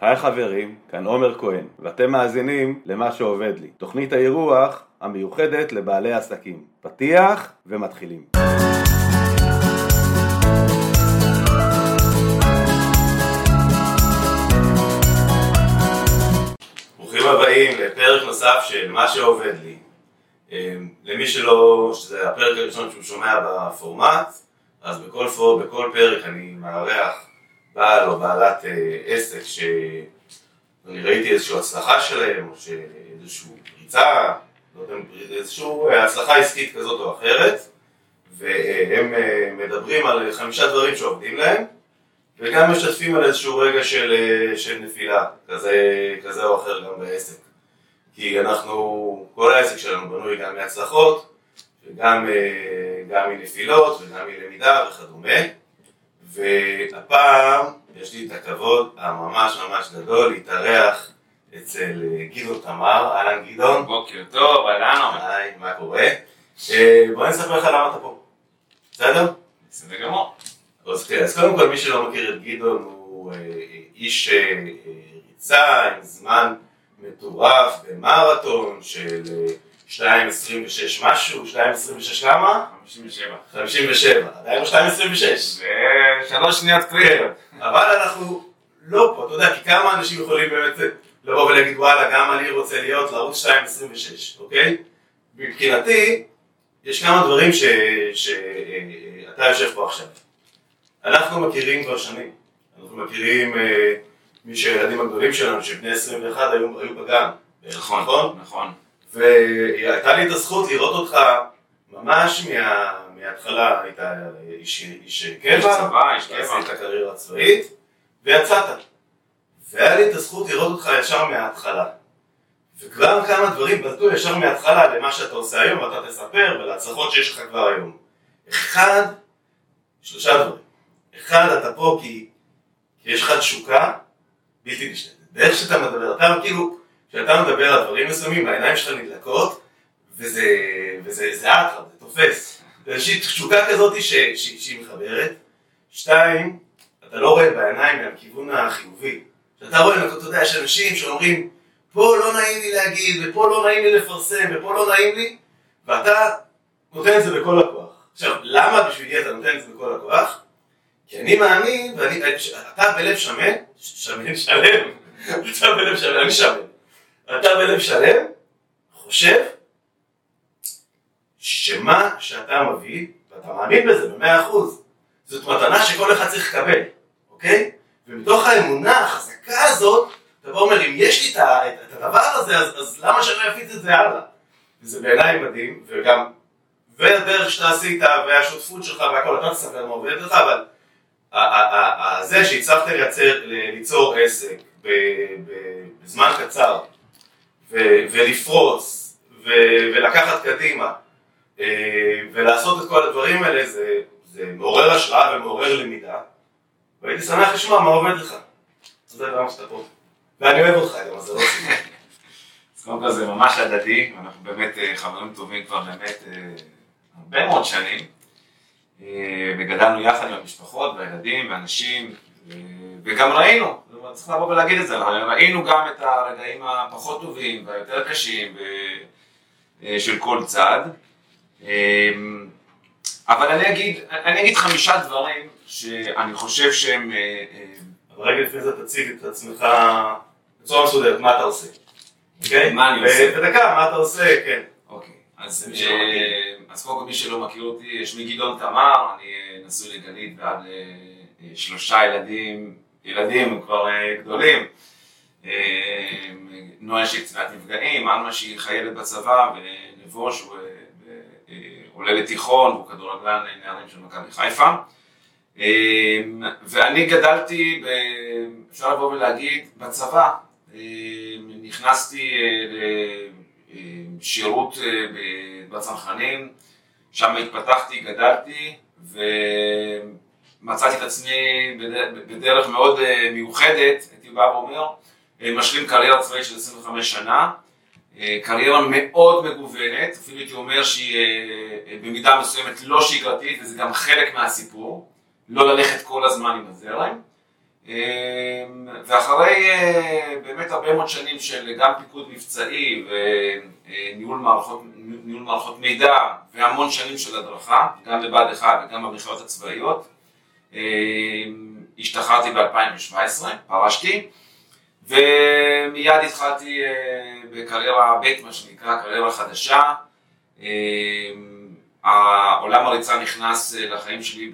היי חברים, כאן עומר כהן, ואתם מאזינים למה שעובד לי, תוכנית האירוח המיוחדת לבעלי עסקים. פתיח ומתחילים. ברוכים הבאים לפרק נוסף של מה שעובד לי. אמ, למי שלא, שזה הפרק הראשון שהוא שומע בפורמט, אז בכל, פור, בכל פרק אני מארח בעל או בעלת אה, עסק שאני ראיתי איזושהי הצלחה שלהם, או שאיזושהי פריצה, לא איזושהי אה, הצלחה עסקית כזאת או אחרת, והם אה, מדברים על חמישה דברים שעובדים להם, וגם משתפים על איזשהו רגע של, של נפילה, כזה, כזה או אחר גם בעסק. כי אנחנו, כל העסק שלנו בנוי גם מהצלחות, וגם גם מנפילות, וגם מלמידה וכדומה. והפעם יש לי את הכבוד הממש ממש גדול להתארח אצל גדעון תמר, אהלן גדעון. בוקר טוב, אהלן עומר. היי, מה קורה? אה, בוא אני אספר לך למה אתה פה, בסדר? בסדר גמור. אז קודם כל מי שלא מכיר את גדעון הוא אה, איש אה, ריצה עם זמן מטורף במרתון של 2.26 משהו, 2.26 כמה? 57. 57, עדיין לא 2.26. זה שלוש שניות קריטיות. אבל אנחנו לא פה, אתה יודע, כי כמה אנשים יכולים באמת לבוא ולהגיד וואלה, גם אני רוצה להיות לערוץ 2.26, אוקיי? מבחינתי, יש כמה דברים שאתה יושב פה עכשיו. אנחנו מכירים כבר שנים. אנחנו מכירים אה, מי שהילדים הגדולים שלנו, שבני 21 היו, היו בגן. נכון, נכון? והייתה לי את הזכות לראות אותך ממש מה, מההתחלה, היית איש, איש קבע, איש צבא, איש קבע. ועשית קריירה צבאית, ויצאת. והיה לי את הזכות לראות אותך ישר מההתחלה. וכבר כמה דברים בלטו ישר מההתחלה למה שאתה עושה היום, ואתה תספר, ולהצלחות שיש לך כבר היום. אחד, שלושה דברים. אחד, אתה פה כי, כי יש לך תשוקה בלתי נשלטת. באיך שאתה מדבר, אתה כאילו, כשאתה מדבר על דברים מסוימים, העיניים שלך נדלקות, וזה, וזה, זה אטרם, זה תופס. זה איזושהי תשוקה כזאת ש, ש, שהיא מחברת. שתיים, אתה לא רואה בעיניים מהכיוון החיובי. כשאתה רואה, אתה יודע, יש אנשים שאומרים, פה לא נעים לי להגיד, ופה לא נעים לי לפרסם, ופה לא נעים לי, ואתה נותן את זה בכל הכוח. עכשיו, למה בשבילי אתה נותן את זה בכל הכוח? כי אני מאמין, ואני, אתה בלב שמן, שמן שלם, אתה בלב שלם, אני שמן. אתה בלב שלם חושב שמה שאתה מביא, ואתה מאמין בזה במאה אחוז, זאת מתנה שכל אחד צריך לקבל, אוקיי? ומתוך האמונה החזקה הזאת, אתה בא אומר, אם יש לי את הדבר הזה, אז, אז למה שאני אפיץ את זה הלאה? וזה בעיניי מדהים, וגם, והדרך שאתה עשית, והשותפות שלך והכל, אתה תספר מה עובד לך, אבל זה שהצלחת ליצור עסק בזמן קצר, ולפרוץ, ולקחת קדימה, אה, ולעשות את כל הדברים האלה, זה, זה מעורר השראה ומעורר למידה, והייתי שמח לשמוע מה עובד לך. זה למה שאתה פה. ואני אוהב אותך גם, אז זה לא סימן. אז קודם כל זה ממש הדדי, אנחנו באמת אה, חברים טובים כבר באמת אה, הרבה מאוד שנים, וגדלנו יחד עם המשפחות והילדים ואנשים, וגם ראינו, צריך לבוא ולהגיד את זה, ראינו גם את הרגעים הפחות טובים והיותר קשים של כל צד. אבל אני אגיד, אני אגיד חמישה דברים שאני חושב שהם... אבל רגע לפני זה תציג את עצמך בצורה מסודרת, מה אתה עושה? אוקיי? מה אני עושה? בדקה, מה אתה עושה, כן. אוקיי, אז אז קודם כל מי שלא מכיר אותי, שמי גדעון תמר, אני נשוי לגלית ועד שלושה ילדים, ילדים כבר גדולים. נועה שהיא קצינת נפגעים, עלמה שהיא חיילת בצבא, ונבוש הוא עולה לתיכון, הוא כדורגלן נערים של מכבי חיפה. ואני גדלתי, אפשר לבוא ולהגיד, בצבא. נכנסתי לשירות בצנחנים, שם התפתחתי, גדלתי, ומצאתי את עצמי בדרך מאוד מיוחדת, הייתי בא ואומר, משלים קריירה צבאית של 25 שנה. קריירה מאוד מגוונת, אפילו הייתי אומר שהיא במידה מסוימת לא שגרתית, וזה גם חלק מהסיפור, לא ללכת כל הזמן עם הזרם. ואחרי באמת הרבה מאוד שנים של גם פיקוד מבצעי וניהול מערכות, מערכות מידע והמון שנים של הדרכה, גם בבה"ד 1 וגם במכללות הצבאיות, השתחררתי ב-2017, פרשתי, ומיד התחלתי בקריירה ב', מה שנקרא, קריירה חדשה. העולם הריצה נכנס לחיים שלי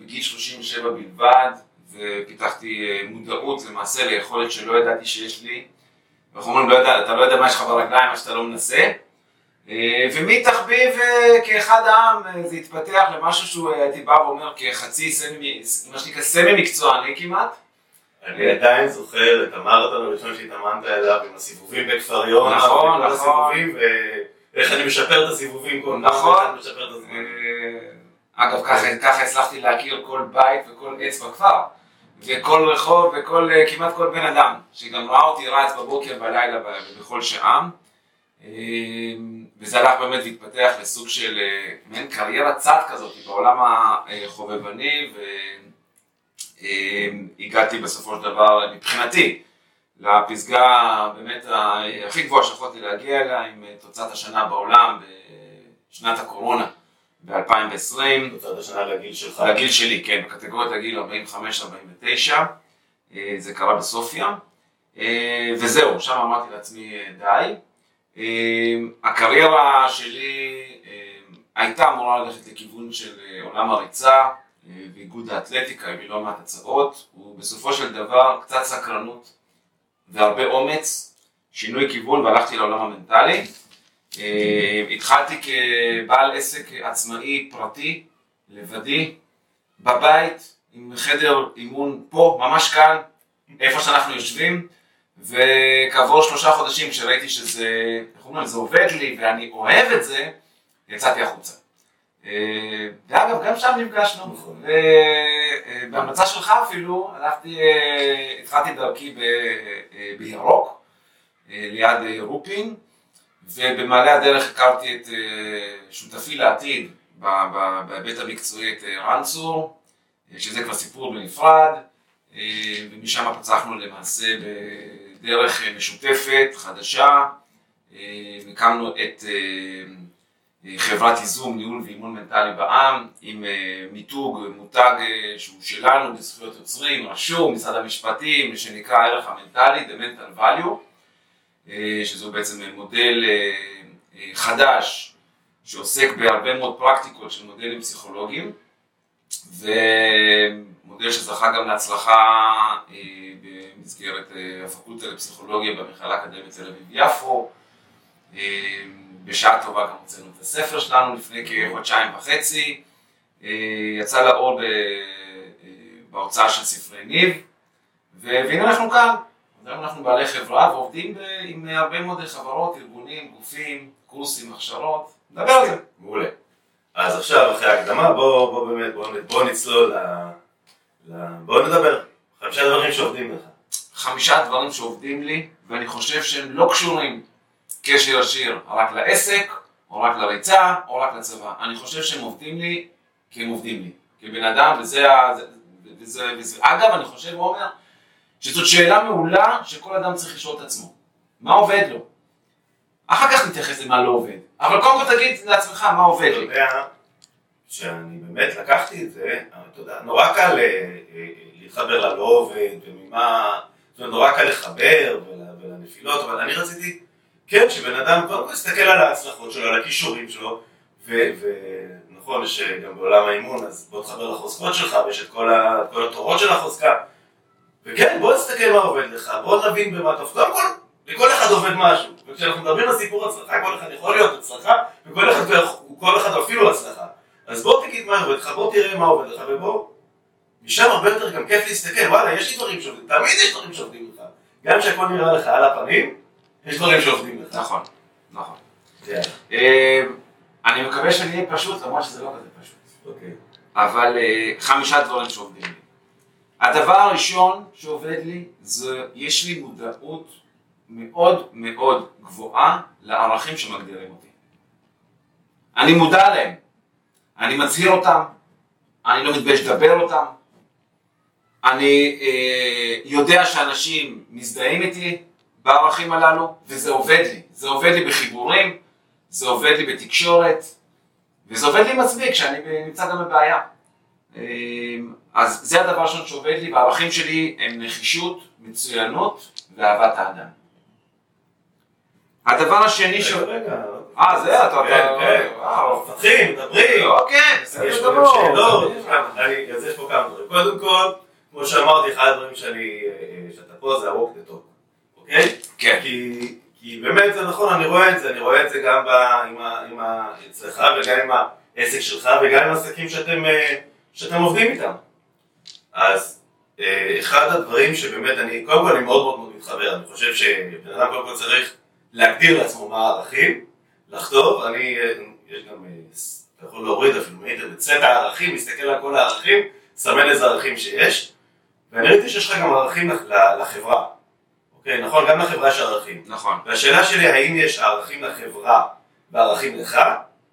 בגיל 37 בלבד, ופיתחתי מודעות למעשה ליכולת שלא ידעתי שיש לי. אנחנו אומרים, לא אתה לא יודע מה יש לך ברגליים, מה שאתה לא מנסה. ומתחביב כאחד העם זה התפתח למשהו שהוא הייתי בא ואומר כחצי סמי, מה שנקרא סמי מקצועני כמעט. אני עדיין זוכר את המרתון הראשון שהתאמנת אליו עם הסיבובים בכפר יונה, נכון, נכון. ואיך אני משפר את הסיבובים כל נכון. פעם. אגב, ככה הצלחתי להכיר כל בית וכל עץ בכפר, וכל רחוב וכל, כמעט כל בן אדם, שגם ראה אותי רץ בבוקר, בלילה, בכל שעה. וזה הלך באמת להתפתח לסוג של מעין קריירת צד כזאת בעולם החובבני, והגעתי בסופו של דבר, מבחינתי, לפסגה באמת הכי גבוהה שיכולתי להגיע אליה עם תוצאת השנה בעולם בשנת הקורונה ב-2020. תוצאת השנה לגיל שלך. לגיל שלי, כן, בקטגוריית הגיל 45-49, זה קרה בסופיה, וזהו, שם אמרתי לעצמי די. הקריירה שלי הייתה אמורה ללכת לכיוון של עולם הריצה ואיגוד האתלטיקה, עם לא מעט הצעות, ובסופו של דבר קצת סקרנות והרבה אומץ, שינוי כיוון והלכתי לעולם המנטלי. התחלתי כבעל עסק עצמאי פרטי, לבדי, בבית, עם חדר אימון פה, ממש כאן, איפה שאנחנו יושבים, וכעבור שלושה חודשים כשראיתי שזה, איך אומרים, זה עובד לי ואני אוהב את זה, יצאתי החוצה. ואגב, גם שם נפגשנו, ובהמלצה שלך אפילו, הלכתי, התחלתי דרכי בירוק, ליד רופין, ובמעלה הדרך הכרתי את שותפי לעתיד בהיבט המקצועי, את רן צור, שזה כבר סיפור בנפרד, ומשם פצחנו למעשה בדרך משותפת, חדשה, הקמנו את חברת ייזום, ניהול ואימון מנטלי בעם, עם מיתוג, מותג שהוא שלנו, בזכויות יוצרים, רשום, משרד המשפטים, שנקרא הערך המנטלי, The Mental Value, שזהו בעצם מודל חדש שעוסק בהרבה מאוד פרקטיקות של מודלים פסיכולוגיים, ומודל שזכה גם להצלחה במסגרת הפקולטה לפסיכולוגיה במכללה האקדמית תל אביב-יפו. בשעה טובה גם הוצאנו את הספר שלנו לפני כחודשיים וחצי, יצא לאור בהוצאה של ספרי ניב, והנה אנחנו כאן, היום אנחנו בעלי חברה ועובדים עם הרבה מאוד חברות, ארגונים, גופים, קורסים, הכשרות, נדבר על זה. מעולה. אז עכשיו, אחרי ההקדמה, בוא, בוא באמת, בוא, בוא נצלול ל... ל... בוא נדבר. חמישה דברים שעובדים לך. חמישה דברים שעובדים לי, ואני חושב שהם לא קשורים קשר ישיר רק לעסק, או רק לריצה, או רק לצבא. אני חושב שהם עובדים לי, כי הם עובדים לי. כבן אדם, וזה ה... וזה, וזה, אגב, אני חושב, עומר, שזאת שאלה מעולה שכל אדם צריך לשאול את עצמו. מה עובד לו? אחר כך נתייחס למה לא עובד. אבל קודם כל תגיד לעצמך מה עובד לי. אתה יודע שאני באמת לקחתי את זה, אתה יודע, נורא קל להתחבר ללא עובד, וממה, נורא קל לחבר ולנפילות, אבל אני רציתי, כן, שבן אדם קודם כל יסתכל על ההצלחות שלו, על הכישורים שלו, ונכון שגם בעולם האימון, אז בוא תחבר לחוזקות שלך, ויש את כל התורות של החוזקה. וכן, בוא נסתכל מה עובד לך, בוא נבין במה טוב. קודם כל, לכל אחד עובד משהו. וכשאנחנו מדברים על סיפור הצלחה, כל אחד יכול להיות הצלחה, וכל אחד, כל אחד אפילו הצלחה. אז בוא תגיד מה עובד לך, בוא תראה מה עובד לך, ובוא... משם הרבה יותר גם כיף להסתכל, וואלה, יש לי דברים שעובדים, תמיד יש דברים שעובדים לך. גם כשהכל נראה לך על הפנים, יש דברים שעובדים לך. נכון, נכון. כן. אני מקווה שאני אהיה פשוט, למרות שזה לא כזה פשוט. אוקיי. אבל חמישה דברים שעובדים לי. הדבר הראשון שעובד לי, זה יש לי מודעות מאוד מאוד גבוהה לערכים שמגדירים אותי. אני מודע להם, אני מצהיר אותם, אני לא מתבייש לדבר אותם, אני אה, יודע שאנשים מזדהים איתי בערכים הללו, וזה עובד לי. זה עובד לי בחיבורים, זה עובד לי בתקשורת, וזה עובד לי עם עצמי כשאני נמצא גם בבעיה. אה, אז זה הדבר הראשון שעובד לי, והערכים שלי הם נחישות, מצוינות ואהבת האדם. הדבר השני ש... רגע, אה, זה אתה... כן, כן. וואו. מפתחים, מדברים. אוקיי, בסדר גמור. יש פה כמה דברים. קודם כל, כמו שאמרתי, אחד הדברים שאני, אה, שאתה פה זה ה-walk the talk, אוקיי? כן. כי, כי באמת זה נכון, אני רואה את זה, אני רואה את זה גם ב, עם ה, עם ה, אצלך וגם עם העסק שלך וגם עם העסקים שאתם, אה, שאתם עובדים איתם. אז אה, אחד הדברים שבאמת אני, קודם כל אני מאוד מאוד מאוד מתחבר, אני חושב שבן אדם קודם כל צריך להגדיר לעצמו מה הערכים, לכתוב, אני, יש גם, אתה יכול להוריד אפילו מאינטרנט, סט הערכים, מסתכל על כל הערכים, סמן איזה ערכים שיש, ואני ראיתי שיש לך גם ערכים לחברה. אוקיי, נכון, גם לחברה יש ערכים. נכון. והשאלה שלי, האם יש ערכים לחברה וערכים לך,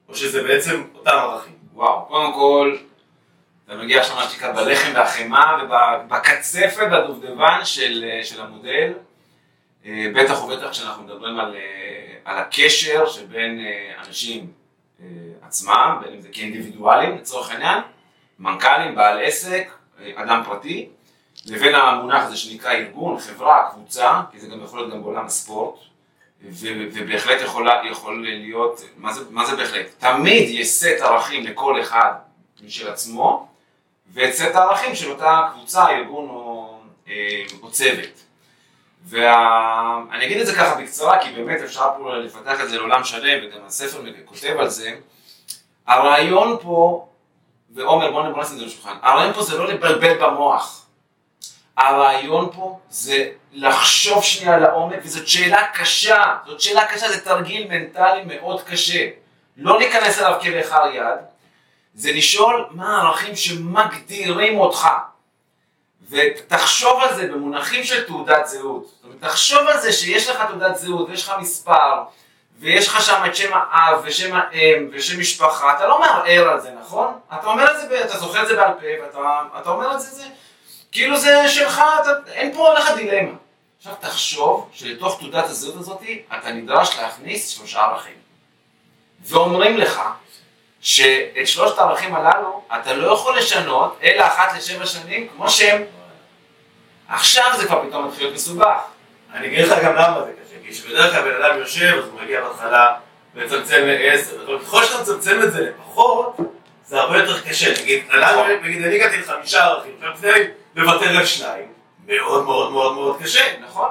או שזה בעצם אותם ערכים? וואו, קודם כל, אתה מגיע עכשיו מה שנקרא בלחם והחמאה ובקצפת והדובדבן של, של המודל, אה, בטח ובטח כשאנחנו מדברים על, אה, על הקשר שבין אה, אנשים אה, עצמם, בין אם זה כאינדיבידואלים לצורך העניין, מנכ"לים, בעל עסק, אה, אדם פרטי, לבין המונח הזה שנקרא ארגון, חברה, קבוצה, כי זה גם יכול להיות גם בעולם הספורט, ובהחלט יכולה, יכול להיות, מה זה, מה זה בהחלט? תמיד יש סט ערכים לכל אחד משל עצמו, ואת סט הערכים של אותה קבוצה, ארגון או, אה, או צוות. ואני אגיד את זה ככה בקצרה, כי באמת אפשר פה לפתח את זה לעולם שלם, וגם הספר כותב על זה. הרעיון פה, ועומר בוא נשים את זה לשולחן, הרעיון פה זה לא לבלבל במוח. הרעיון פה זה לחשוב שנייה לעומק, וזאת שאלה קשה, זאת שאלה קשה, זה תרגיל מנטלי מאוד קשה. לא להיכנס אליו כלאחר יד, זה לשאול מה הערכים שמגדירים אותך. ותחשוב על זה במונחים של תעודת זהות. זאת אומרת, תחשוב על זה שיש לך תעודת זהות ויש לך מספר, ויש לך שם את שם האב ושם האם ושם משפחה, אתה לא מערער על זה, נכון? אתה אומר את זה, אתה זוכר את זה בעל פה, ואתה אתה אומר את זה, זה כאילו זה שלך, אתה, אין פה לך דילמה. עכשיו תחשוב שלתוך תעודת הזהות הזאת אתה נדרש להכניס שלושה ערכים. ואומרים לך שאת שלושת הערכים הללו אתה לא יכול לשנות אלא אחת לשבע שנים כמו שהם. עכשיו זה כבר פתאום מתחיל להיות מסובך. אני אגיד לך גם למה זה קשה, כי שבדרך כלל בן אדם יושב, אז הוא מגיע בהתחלה מצמצם לעשר, אבל ככל שאתה מצמצם את זה לפחות, זה הרבה יותר קשה. נגיד, אני הגעתי לחמישה ערכים, לוותר על שניים, מאוד מאוד מאוד מאוד קשה. נכון.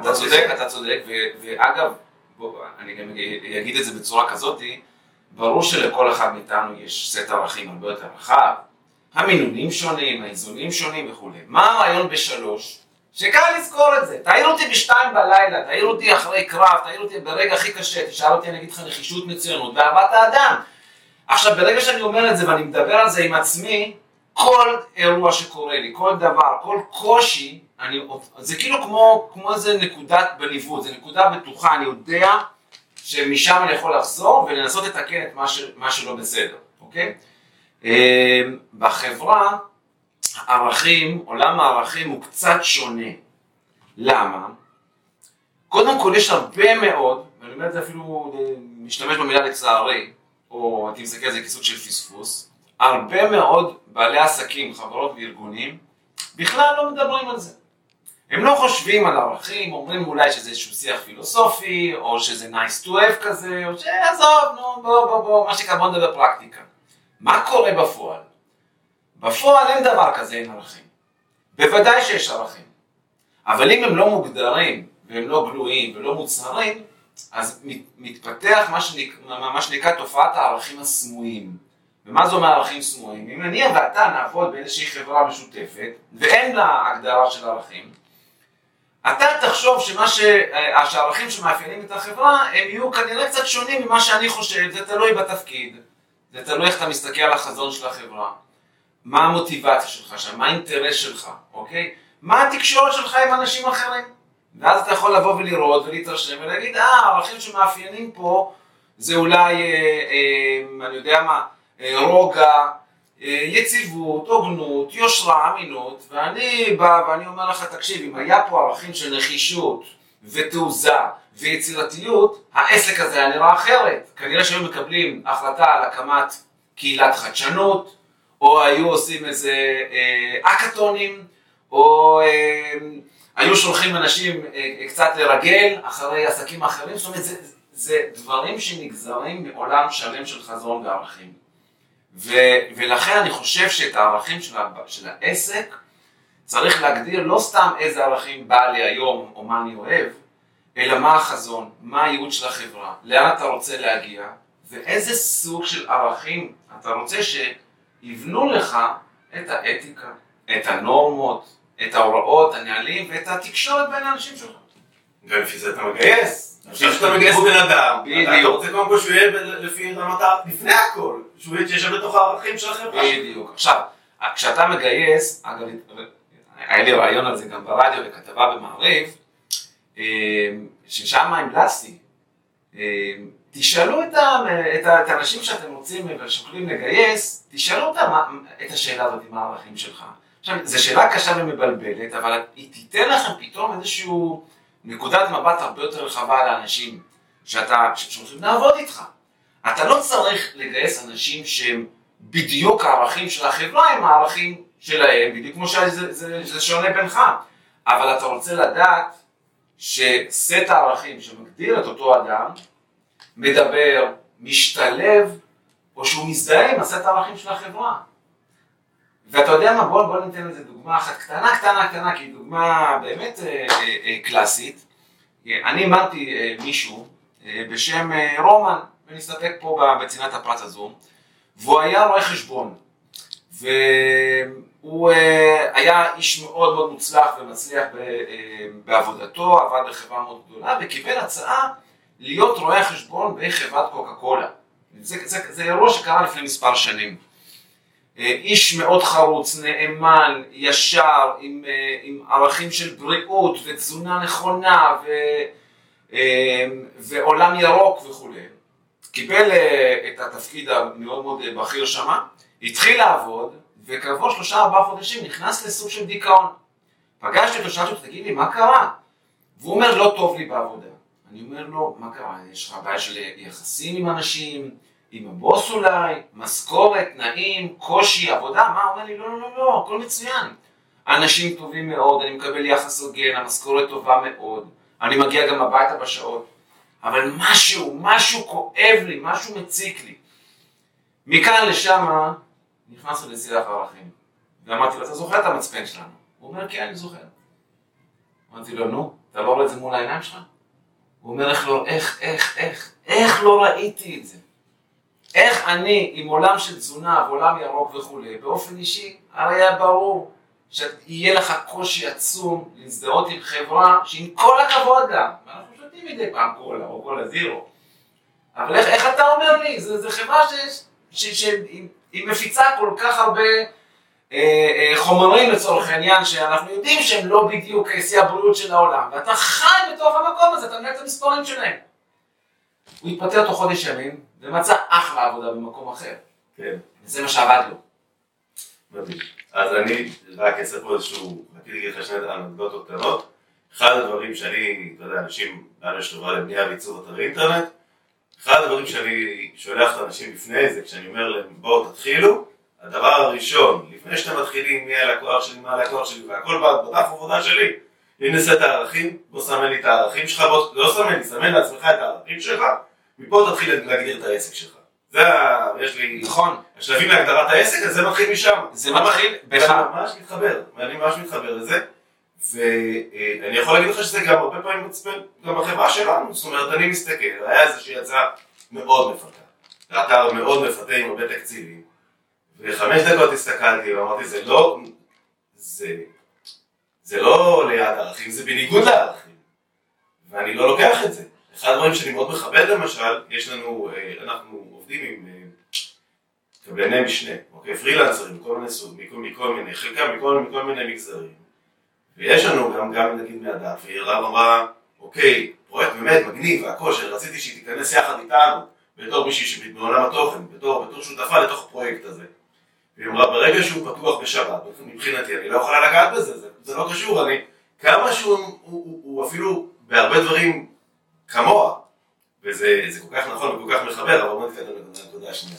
אתה צודק, אתה צודק, ואגב, בוא, אני גם אגיד את זה בצורה כזאתי, ברור שלכל אחד מאיתנו יש סט ערכים הרבה יותר רחב, המינונים שונים, האיזונים שונים וכולי. מה הרעיון בשלוש? שקל לזכור את זה. תעיר אותי בשתיים בלילה, תעיר אותי אחרי קרב, תעיר אותי ברגע הכי קשה, תשאל אותי, אני אגיד לך נחישות מצוינות ואהבת האדם. עכשיו, ברגע שאני אומר את זה ואני מדבר על זה עם עצמי, כל אירוע שקורה לי, כל דבר, כל קושי, אני, זה כאילו כמו, כמו איזה נקודת בניווט, זה נקודה בטוחה, אני יודע שמשם אני יכול לחזור ולנסות לתקן את מה, ש, מה שלא בסדר, אוקיי? אה, בחברה, ערכים, עולם הערכים הוא קצת שונה. למה? קודם כל יש הרבה מאוד, ואני אומר את זה אפילו, אה, משתמש במילה לצערי, או הייתי מסתכל על זה כסוג של פספוס, הרבה מאוד בעלי עסקים, חברות וארגונים, בכלל לא מדברים על זה. הם לא חושבים על ערכים, אומרים אולי שזה איזשהו שיח פילוסופי, או שזה nice to have כזה, או שעזוב, נו, בוא, בוא, בוא, מה שנקרא, בוא נדבר פרקטיקה. מה קורה בפועל? בפועל אין דבר כזה, אין ערכים. בוודאי שיש ערכים. אבל אם הם לא מוגדרים, והם לא גלויים ולא מוצהרים, אז מת- מתפתח מה שנקרא, מה שנקרא תופעת הערכים הסמויים. ומה זה אומר ערכים סמויים? אם אני ואתה נעבוד באיזושהי חברה משותפת, ואין לה הגדרה של ערכים, אתה תחשוב שמה ש... אה, שהערכים שמאפיינים את החברה, הם יהיו כנראה קצת שונים ממה שאני חושב, זה תלוי בתפקיד, זה תלוי איך אתה מסתכל על החזון של החברה, מה המוטיבציה שלך שם, מה האינטרס שלך, אוקיי? מה התקשורת שלך עם אנשים אחרים. ואז אתה יכול לבוא ולראות ולהתרשם ולהגיד, אה, הערכים שמאפיינים פה זה אולי, אה, אה, אני יודע מה, רוגע, אה, יציבות, הוגנות, יושרה, אמינות, ואני בא ואני אומר לך, תקשיב, אם היה פה ערכים של נחישות ותעוזה ויצירתיות, העסק הזה היה נראה אחרת. כנראה שהיו מקבלים החלטה על הקמת קהילת חדשנות, או היו עושים איזה אה, אקתונים, או אה, היו שולחים אנשים אה, קצת לרגל אחרי עסקים אחרים, זאת אומרת, זה, זה דברים שנגזרים מעולם שלם של חזון וערכים. ו, ולכן אני חושב שאת הערכים של, של העסק צריך להגדיר לא סתם איזה ערכים בא לי היום או מה אני אוהב, אלא מה החזון, מה הייעוד של החברה, לאן אתה רוצה להגיע, ואיזה סוג של ערכים אתה רוצה שיבנו לך את האתיקה, את הנורמות, את ההוראות, הנהלים ואת התקשורת בין האנשים שלך. ולפי זה אתה מגייס. עכשיו שאתה מגייס בן אדם, אתה רוצה קודם כל שהוא יהיה לפי רמת ה... לפני הכל, שהוא יתיישב בתוך הערכים של החברה. בדיוק. עכשיו, כשאתה מגייס, אגב, היה לי רעיון על זה גם ברדיו וכתבה במעריב, אה, ששם המלצתי, אה, תשאלו את, את, את האנשים שאתם רוצים ושוקלים לגייס, תשאלו אותם את השאלה הזאת עם הערכים שלך. עכשיו, זו שאלה קשה ומבלבלת, אבל היא תיתן לכם פתאום איזשהו נקודת מבט הרבה יותר רחבה לאנשים שאתה, שהולכים לעבוד איתך. אתה לא צריך לגייס אנשים שהם בדיוק הערכים של החברה הם הערכים שלהם, בדיוק כמו שזה זה, זה שונה בינך. אבל אתה רוצה לדעת שסט הערכים שמגדיר את אותו אדם, מדבר, משתלב, או שהוא מזדהה עם הסט הערכים של החברה. ואתה יודע מה, בוא, בוא ניתן לזה דוגמה אחת קטנה, קטנה, קטנה, כי היא דוגמה באמת אה, אה, אה, קלאסית. אני אימנתי אה, מישהו אה, בשם אה, רומן, ונסתפק פה בצנעת הפרט הזו, והוא היה רואה חשבון. והוא אה, היה איש מאוד מאוד מוצלח ומצליח אה, בעבודתו, עבד בחברה מאוד גדולה, וקיבל הצעה להיות רואה חשבון בחברת קוקה קולה. זה, זה, זה אירוע שקרה לפני מספר שנים. אה, איש מאוד חרוץ, נאמן, ישר, עם, עם ערכים של בריאות ותזונה נכונה ו, ועולם ירוק וכולי. קיבל את התפקיד המאוד מאוד בכיר שמה, התחיל לעבוד, וכעבור שלושה ארבעה חודשים נכנס לסוג של דיכאון. פגשתי אותו, שאלתי אותו, תגיד לי, מה קרה? והוא אומר, לא טוב לי בעבודה. אני אומר לו, מה קרה? יש לך בעיה של יחסים עם אנשים? עם הבוס אולי, משכורת, תנאים, קושי, עבודה, מה? הוא אומר לי, לא, לא, לא, לא, הכל מצוין. אנשים טובים מאוד, אני מקבל יחס הוגן, המשכורת טובה מאוד, אני מגיע גם הביתה בשעות, אבל משהו, משהו כואב לי, משהו מציק לי. מכאן לשם נכנסנו לשיח ערכים. ואמרתי לו, אתה זוכר את המצפן שלנו? הוא אומר, כן, אני זוכר. אמרתי לו, נו, אתה לא רואה את זה מול העיניים שלך? הוא אומר, איך לא, איך, איך, איך, איך לא ראיתי את זה? איך אני, עם עולם של תזונה ועולם ירוק וכולי, באופן אישי, הרי היה ברור שיהיה לך קושי עצום להזדהות עם חברה שעם כל הכבוד לה, ואנחנו שותים מדי פעם קולה או קולה זירו, אבל איך, איך אתה אומר לי? זו חברה שהיא מפיצה כל כך הרבה אה, אה, חומרים לצורך העניין, שאנחנו יודעים שהם לא בדיוק שיא הבריאות של העולם, ואתה חי בתוך המקום הזה, אתה מנהל את המספרים שלהם. הוא התפטר תוך חודש ימים, ומצא אחלה עבודה במקום אחר. כן. וזה מה שעבד לו. מדהים. אז אני רק אעשה פה איזשהו, רציתי להגיד לך שני אנקדוטות קטנות. אחד הדברים שאני, אתה יודע, אנשים, לנו יש חברה לבנייה ועיצוב אתרי אינטרנט, אחד הדברים שאני שולח את האנשים לפני זה, כשאני אומר להם בואו תתחילו, הדבר הראשון, לפני שאתם מתחילים מי הלקוח שלי, מה הלקוח שלי, והכל בדף עבודה שלי, הנה סט הערכים, בוא סמן לי את הערכים שלך, בוא, לא סמן לי, סמן לעצמך את הערכים שלך, מפה תתחיל להגדיר את העסק שלך. זה ה... יש לי... נכון. השלבים להגדרת העסק, אז זה מתחיל משם. זה מתחיל בך. אני ממש מתחבר, ואני ממש מתחבר לזה. ואני יכול להגיד לך שזה גם הרבה פעמים מצפן, גם בחברה שלנו. זאת אומרת, אני מסתכל, היה איזושהי הצעה מאוד מפתה. אתר מאוד מפתה עם הרבה תקציבים. וחמש דקות הסתכלתי ואמרתי, זה לא... זה... זה לא ליד הערכים, זה בניגוד לערכים. ואני לא לוקח את זה. אחד הדברים שאני מאוד מכבד למשל, יש לנו, אה, אנחנו עובדים עם אה, קבלני משנה, אוקיי, פרילנסרים מכל מיני סוג, מכל, מכל מיני, חלקם מכל, מכל מיני מגזרים. ויש לנו גם, גם נגיד מהדת, והיא רב אמרה, אוקיי, פרויקט באמת מגניב והכל, שרציתי שהיא תיכנס יחד איתנו, בתור מישהי שבעולם התוכן, בתור, בתור שותפה לתוך הפרויקט הזה. והיא אמרה, ברגע שהוא פתוח בשבת, מבחינתי, אני לא יכולה לגעת בזה, זה, זה לא קשור, אני, כמה שהוא הוא, הוא, הוא אפילו בהרבה דברים כמוה, וזה כל כך נכון וכל כך מחבר, אבל בוא נתקדם לנקודה השנייה.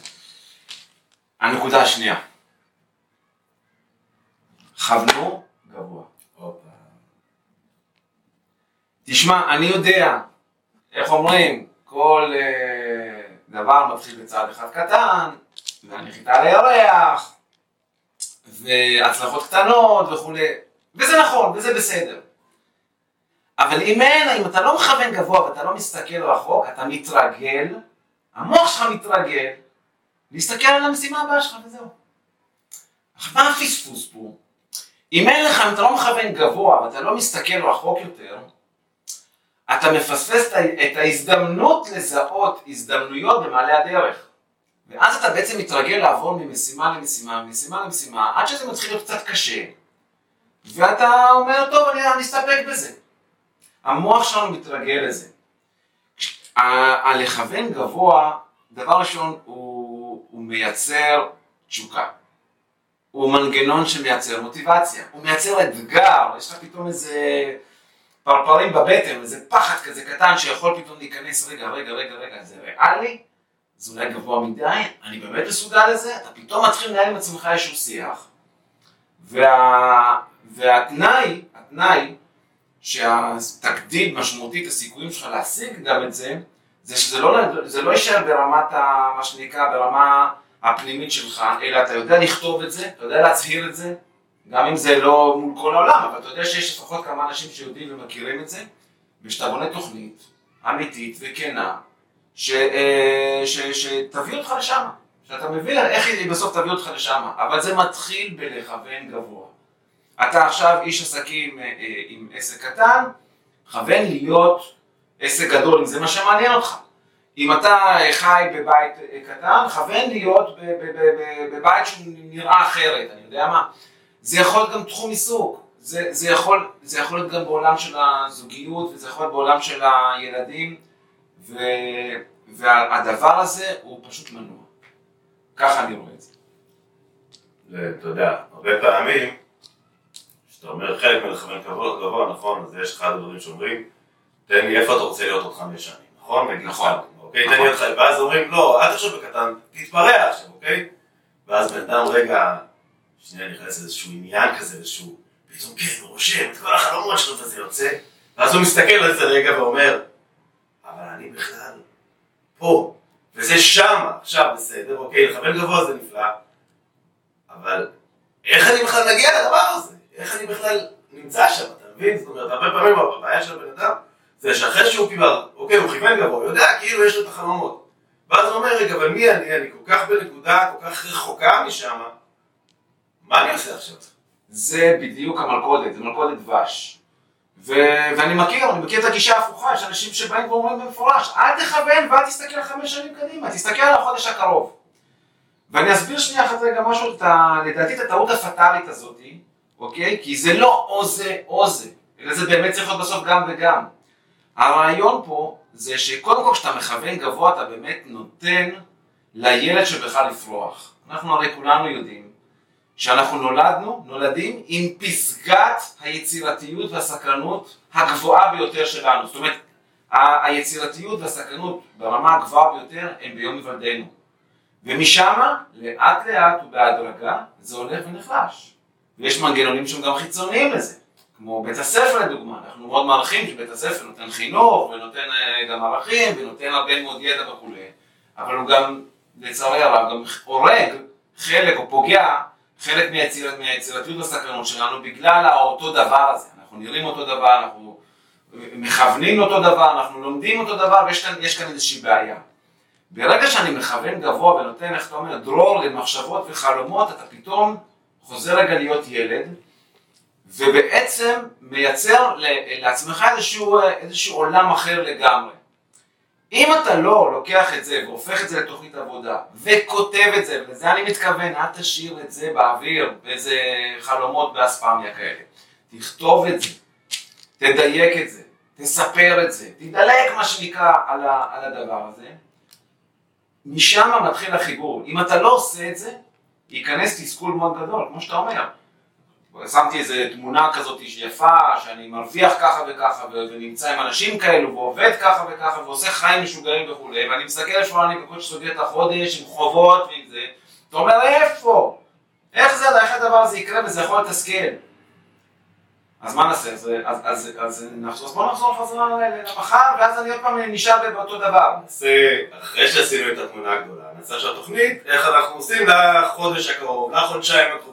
הנקודה השנייה. כוונו גבוה. תשמע, אני יודע, איך אומרים, כל אה, דבר מתחיל בצעד אחד קטן, והנחיתה על הירח, והצלחות קטנות וכולי, וזה נכון, וזה בסדר. אבל אם אין, אם אתה לא מכוון גבוה ואתה לא מסתכל רחוק, אתה מתרגל, המוח שלך מתרגל, להסתכל על המשימה הבאה שלך וזהו. עכשיו מה הפספוס פה? אם אין לך, אם אתה לא מכוון גבוה ואתה לא מסתכל רחוק יותר, אתה מפספס את ההזדמנות לזהות הזדמנויות במעלה הדרך. ואז אתה בעצם מתרגל לעבור ממשימה למשימה, ממשימה למשימה, עד שזה מתחיל להיות קצת קשה. ואתה אומר, טוב, אני, אני אסתפק בזה. המוח שלנו מתרגל לזה. הלכוון גבוה, דבר ראשון, הוא, הוא מייצר תשוקה. הוא מנגנון שמייצר מוטיבציה. הוא מייצר אתגר, יש לך פתאום איזה פרפרים בבטן, איזה פחד כזה קטן שיכול פתאום להיכנס, רגע, רגע, רגע, רגע, זה ריאלי? זה אולי גבוה מדי? אני באמת מסוגל לזה? אתה פתאום מתחיל לנהל עם עצמך איזשהו שיח. וה... והתנאי, התנאי שהתקדים משמעותית, הסיכויים שלך להשיג גם את זה, זה שזה לא, זה לא יישאר ברמת, ה, מה שנקרא, ברמה הפנימית שלך, אלא אתה יודע לכתוב את זה, אתה יודע להצהיר את זה, גם אם זה לא מול כל העולם, אבל אתה יודע שיש לפחות כמה אנשים שיודעים ומכירים את זה, ושאתה בונה תוכנית אמיתית וכנה, אה, שתביא אותך לשם, שאתה מבין איך היא בסוף תביא אותך לשם, אבל זה מתחיל בלכוון גבוה. אתה עכשיו איש עסקים אה, אה, עם עסק קטן, כוון להיות עסק גדול, אם זה מה שמעניין אותך. אם אתה חי בבית קטן, כוון להיות בבית שנראה אחרת, אני יודע מה. זה יכול להיות גם תחום עיסוק, זה, זה, יכול, זה יכול להיות גם בעולם של הזוגיות, וזה יכול להיות בעולם של הילדים, ו, והדבר הזה הוא פשוט מנוע. ככה אני רואה את זה. אתה יודע, הרבה פעמים, כשאתה אומר חלק מלכוון כבוד גבוה, נכון, אז יש אחד הדברים שאומרים, תן לי איפה אתה רוצה להיות עוד חמש שנים, נכון? נכון. אוקיי, תן לי אותך, ואז אומרים, לא, אל תחשוב בקטן, תתפרע עכשיו, אוקיי? ואז בן אדם רגע, שנייה נכנס לאיזשהו עניין כזה, איזשהו, פתאום כן, הוא רושם את כל החלומות שלו וזה יוצא, ואז הוא מסתכל על זה רגע ואומר, אבל אני בכלל פה, וזה שמה, עכשיו בסדר, אוקיי, לכוון גבוה זה נפלא, אבל איך אני בכלל מגיע לדבר הזה? איך אני בכלל נמצא שם, אתה מבין? זאת אומרת, הרבה פעמים הבעיה של הבן אדם זה שאחרי שהוא קיבל, אוקיי, הוא כיוון גבוה, הוא יודע, כאילו יש לו את החלומות. ואז הוא אומר, רגע, אבל מי אני? אני כל כך בנקודה, כל כך רחוקה משם, מה אני עושה עכשיו? זה בדיוק המלכודת, זה מלכודת דבש. ו... ואני מכיר, אני מכיר את הגישה ההפוכה, יש אנשים שבאים ואומרים במפורש, אל תכוון ואל תסתכל חמש שנים קדימה, תסתכל על החודש הקרוב. ואני אסביר שנייה אחת רגע משהו, את ה... לדעתי את הטעות הפטאלית הזאת, אוקיי? כי זה לא או זה או זה, אלא זה באמת צריך להיות בסוף גם וגם. הרעיון פה זה שקודם כל כשאתה מכוון גבוה אתה באמת נותן לילד שבך לפרוח. אנחנו הרי כולנו יודעים שאנחנו נולדנו, נולדים עם פסגת היצירתיות והסקרנות הגבוהה ביותר שלנו. זאת אומרת, היצירתיות והסקרנות ברמה הגבוהה ביותר הם ביום היוולדנו. ומשם, לאט לאט ובהדרגה, זה הולך ונחלש. ויש מנגנונים שהם גם חיצוניים לזה. כמו בית הספר לדוגמה, אנחנו מאוד מערכים שבית הספר נותן חינוך ונותן אה, גם ערכים ונותן הרבה מאוד ידע וכולי, אבל הוא גם, לצערי הרב, גם הורג חלק או פוגע חלק מהיציר, מהיצירתיות והסקרנות שלנו בגלל האותו דבר הזה. אנחנו נראים אותו דבר, אנחנו מכוונים אותו דבר, אנחנו לומדים אותו דבר ויש כאן, כאן איזושהי בעיה. ברגע שאני מכוון גבוה ונותן, איך אתה אומר, דרור למחשבות וחלומות, אתה פתאום חוזר רגע להיות ילד, ובעצם מייצר לעצמך איזשהו, איזשהו עולם אחר לגמרי. אם אתה לא לוקח את זה והופך את זה לתוכנית עבודה וכותב את זה, ולזה אני מתכוון, אל תשאיר את זה באוויר, באיזה חלומות באספמיה כאלה. תכתוב את זה, תדייק את זה, תספר את זה, תדלק מה שנקרא על, על הדבר הזה. משם מתחיל החיבור. אם אתה לא עושה את זה, ייכנס תסכול מאוד גדול, כמו שאתה אומר. שמתי איזה תמונה כזאת יפה, שאני מרוויח ככה וככה, ונמצא עם אנשים כאלו, ועובד ככה וככה, ועושה חיים משוגעים וכולי, ואני מסתכל איפה אני בקושי סוגר את החודש, עם חובות ועם זה, אתה אומר, איפה? איך זה, איך הדבר הזה יקרה וזה יכול לתסכל? אז מה נעשה? אז, אז, אז, אז, אז בוא נחזור חזרה למחר, ואז אני עוד פעם נשאר באותו דבר. נעשה, אחרי שעשינו את התמונה הגדולה, נעשה עכשיו תוכנית, איך אנחנו עושים לחודש הקרוב, לחודשיים הקרובים,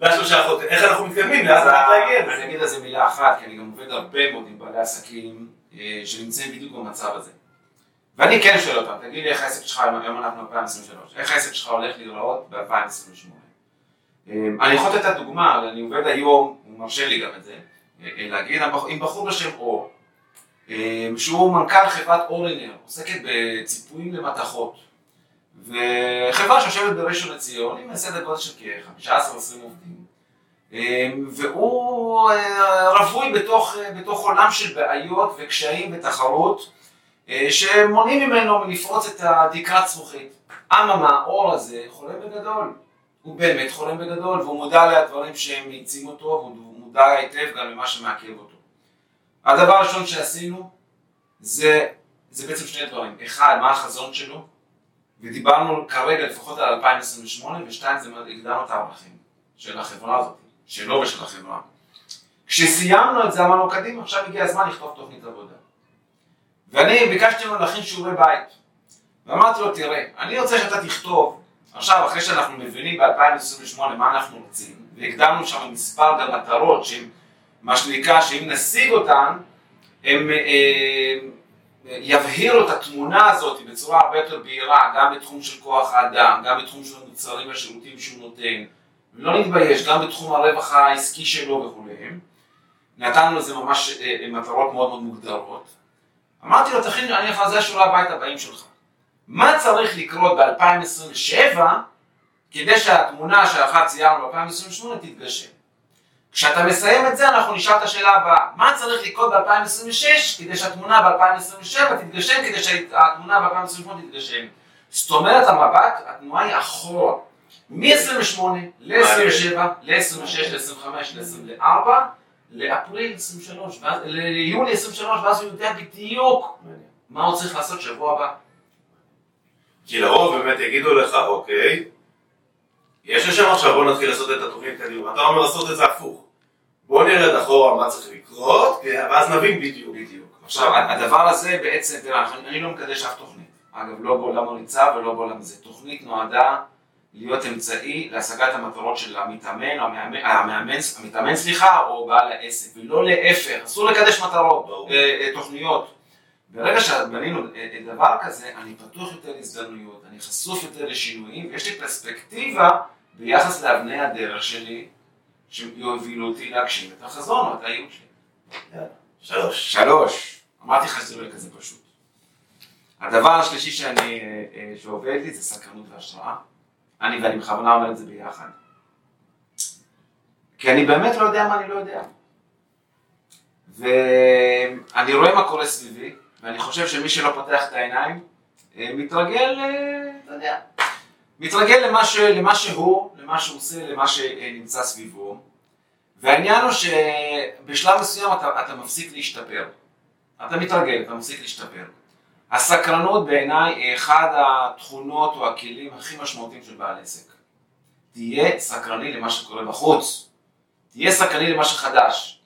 לשלושה חודשים, איך אנחנו מתקדמים, לאט לאט להגיע לזה. אני אגיד על זה מילה אחת, כי אני גם עובד הרבה מאוד עם בעלי עסקים אה, שנמצאים בדיוק במצב הזה. ואני כן שואל אותם, תגיד לי איך העסק שלך, היום אנחנו ב-2023, איך העסק שלך הולך להיראות ב-2028? אה, אני יכול לתת את הדוגמה, אני עובד היום, הוא מרשה לי גם את זה, אה, להגיד, עם בחור בשם אור, שהוא מנכ"ל חברת אורינר, עוסקת בציפויים למתכות. וחברה שיושבת בראשון לציון, עם סדר גודל של כ-15-20 עובדים, והוא רווי בתוך, בתוך עולם של בעיות וקשיים ותחרות, שמונעים ממנו מלפרוץ את התקרת זכוכית. אממה, האור הזה חולם בגדול. הוא באמת חולם בגדול, והוא מודע לדברים שהם מאיצים אותו, והוא מודע היטב גם למה שמעכב אותו. הדבר הראשון שעשינו זה, זה בעצם שני דברים. אחד, מה החזון שלו, ודיברנו כרגע לפחות על 2028, ושתיים זה הגדרנו את הערכים של החברה הזאת, שלו ושל החברה. כשסיימנו את זה אמרנו קדימה, עכשיו הגיע הזמן לכתוב תוכנית עבודה. ואני ביקשתי ממנו להכין שיעורי בית. ואמרתי לו, תראה, אני רוצה שאתה תכתוב, עכשיו אחרי שאנחנו מבינים ב-2028 מה אנחנו רוצים, והגדרנו שם מספר גם מטרות שהן, מה שנקרא, שאם נשיג אותן, הם, הם יבהירו את התמונה הזאת בצורה הרבה יותר בהירה, גם בתחום של כוח האדם, גם בתחום של המוצרים והשירותים שהוא נותן, ולא נתבייש, גם בתחום הרווח העסקי שלו וכולי. נתנו לזה ממש אה, אה, מטרות מאוד מאוד מוגדרות. אמרתי לו, תכין, אני לך, זה השיעורי הבית הבאים שלך. מה צריך לקרות ב-2027 כדי שהתמונה שאחת ציירנו ב-2028 תתגשם? כשאתה מסיים את זה, אנחנו נשאל את השאלה הבאה, מה צריך לקרות ב-2026 כדי שהתמונה ב-2027 תתגשם, כדי שהתמונה ב-2028 תתגשם? זאת אומרת, המבט, התנועה היא אחורה. מ-28 ל-27, ל-26, ל-25, ל-24, לאפריל 23, ליולי 23, ואז הוא יודע בדיוק מה הוא צריך לעשות שבוע הבא. כי לרוב באמת יגידו לך, אוקיי, יש לשם עכשיו, בוא נתחיל לעשות את התוכנית קדימה. אתה אומר לעשות את זה הפוך. בוא נרד אחורה מה צריך לקרות, ואז נבין בדיוק. בדיוק. עכשיו, הדבר הזה בעצם, תראה, אני לא מקדש אף תוכנית. אגב, לא בעולם הריצה ולא בעולם זה. תוכנית נועדה להיות אמצעי להשגת המטרות של המתאמן, המאמן, המאמן, המתאמן סליחה, או בעל העסק, ולא להפך, אסור לקדש מטרות, אה, אה, תוכניות. ברגע שבנינו דבר כזה, אני פתוח יותר להזדמנויות, אני חשוף יותר לשינויים, ויש לי פרספקטיבה ביחס לאבני הדרך שלי, שיובילו אותי להגשים את החזון או את הייעוד שלי. שלוש. שלוש. אמרתי לך שזה לא יהיה כזה פשוט. הדבר השלישי שאני, אה, אה, שעובד לי זה סקרנות והשראה. אני, ואני בכוונה אומר את זה ביחד. כי אני באמת לא יודע מה אני לא יודע. ואני רואה מה קורה סביבי, ואני חושב שמי שלא פותח את העיניים, אה, מתרגל, אתה יודע, מתרגל למה, ש, למה שהוא, למה שהוא עושה, למה שנמצא סביבו. והעניין הוא שבשלב מסוים אתה, אתה מפסיק להשתפר. אתה מתרגל, אתה מפסיק להשתפר. הסקרנות בעיניי היא אחד התכונות או הכלים הכי משמעותיים של בעל עסק. תהיה סקרני למה שקורה בחוץ. תהיה סקרני למה שחדש.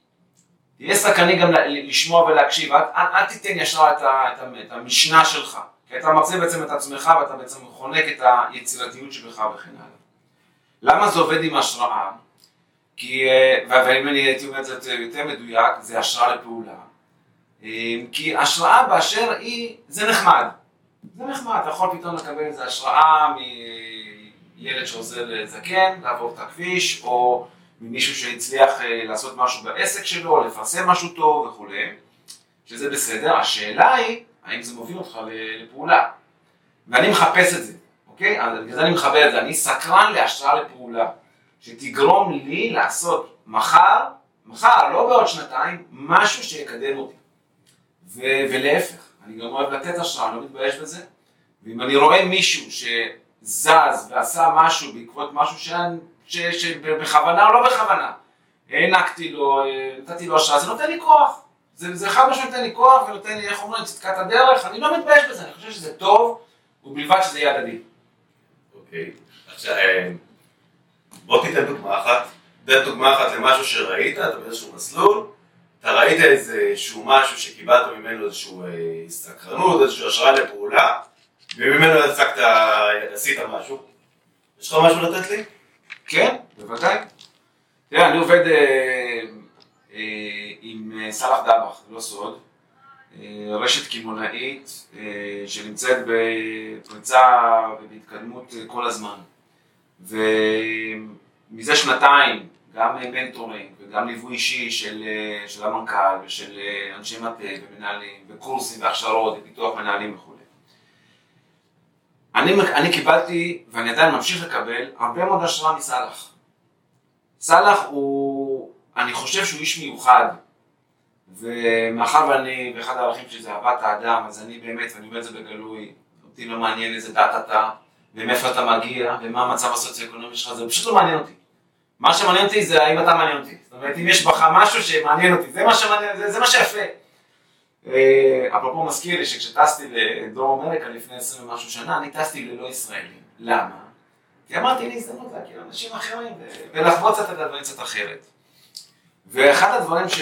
תהיה סקרני גם לשמוע ולהקשיב. אל, תיתן ישר את, את, את המשנה שלך. כי אתה מרצה בעצם את עצמך ואתה בעצם חונק את היצירתיות שבך וכן הלאה. למה זה עובד עם השראה? כי, אה, ואם אני הייתי אומר את זה יותר מדויק, זה השראה לפעולה. אה, כי השראה באשר היא, זה נחמד. זה נחמד, אתה יכול פתאום לקבל איזה השראה מילד שעוזר לזקן, לעבור את הכביש, או ממישהו שהצליח אה, לעשות משהו בעסק שלו, לפרסם משהו טוב וכולי, שזה בסדר. השאלה היא, האם זה מוביל אותך לפעולה? ואני מחפש את זה, אוקיי? בגלל זה אני מחבר את זה, אני סקרן להשראה לפעולה, שתגרום לי לעשות מחר, מחר, לא בעוד שנתיים, משהו שיקדם אותי. ו- ולהפך, אני גם אוהב לתת השראה, אני לא מתבייש בזה. ואם אני רואה מישהו זז ועשה משהו בעקבות משהו שאני, ש, שבכוונה או לא בכוונה, הענקתי לו, אה, נתתי לו השראה, זה נותן לי כוח. זה, זה חד משמעית נותן לי כוח ונותן לי, איך אומרים, צדקת הדרך, אני לא מתבייש בזה, אני חושב שזה טוב, ובלבד שזה יהיה הדדי. אוקיי, עכשיו, אה, בוא תיתן דוגמה אחת. תן דוגמה אחת למשהו שראית, אתה באיזשהו מסלול, אתה ראית איזשהו משהו שקיבלת ממנו איזושהי אה, סקרנות, איזושהי השראה לפעולה, וממנו עסקת, עשית משהו. יש לך משהו לתת לי? כן, בוודאי. תראה, אני עובד אה, אה, עם אה, סלאח דבח, לא סוד, אה, רשת קמעונאית אה, שנמצאת בפריצה ובהתקדמות כל הזמן. ומזה שנתיים, גם מנטורינג וגם ליווי אישי של, של המנכ"ל ושל אנשי מטה ומנהלים וקורסים והכשרות ופיתוח מנהלים וכו'. אני, אני קיבלתי, ואני עדיין ממשיך לקבל, הרבה מאוד השראה מסאלח. סאלח הוא, אני חושב שהוא איש מיוחד, ומאחר ואני, ואחד הערכים שלי זה אהבת האדם, אז אני באמת, ואני אומר את זה בגלוי, אותי לא מעניין איזה דת אתה, ומאיפה אתה מגיע, ומה המצב הסוציו-אקונומי שלך, זה פשוט לא מעניין אותי. מה שמעניין אותי זה האם אתה מעניין אותי. זאת אומרת, אם יש בך משהו שמעניין אותי, זה מה שמעניין, זה, זה מה שיפה. אה, אפרופו מזכיר לי שכשטסתי לדרום אמריקה לפני עשרים ומשהו שנה, אני טסתי ללא ישראלים. למה? כי אמרתי, לי הזדמנות להכיר אנשים אחרים קצת את הדברים קצת אחרת. ואחד הדברים ש...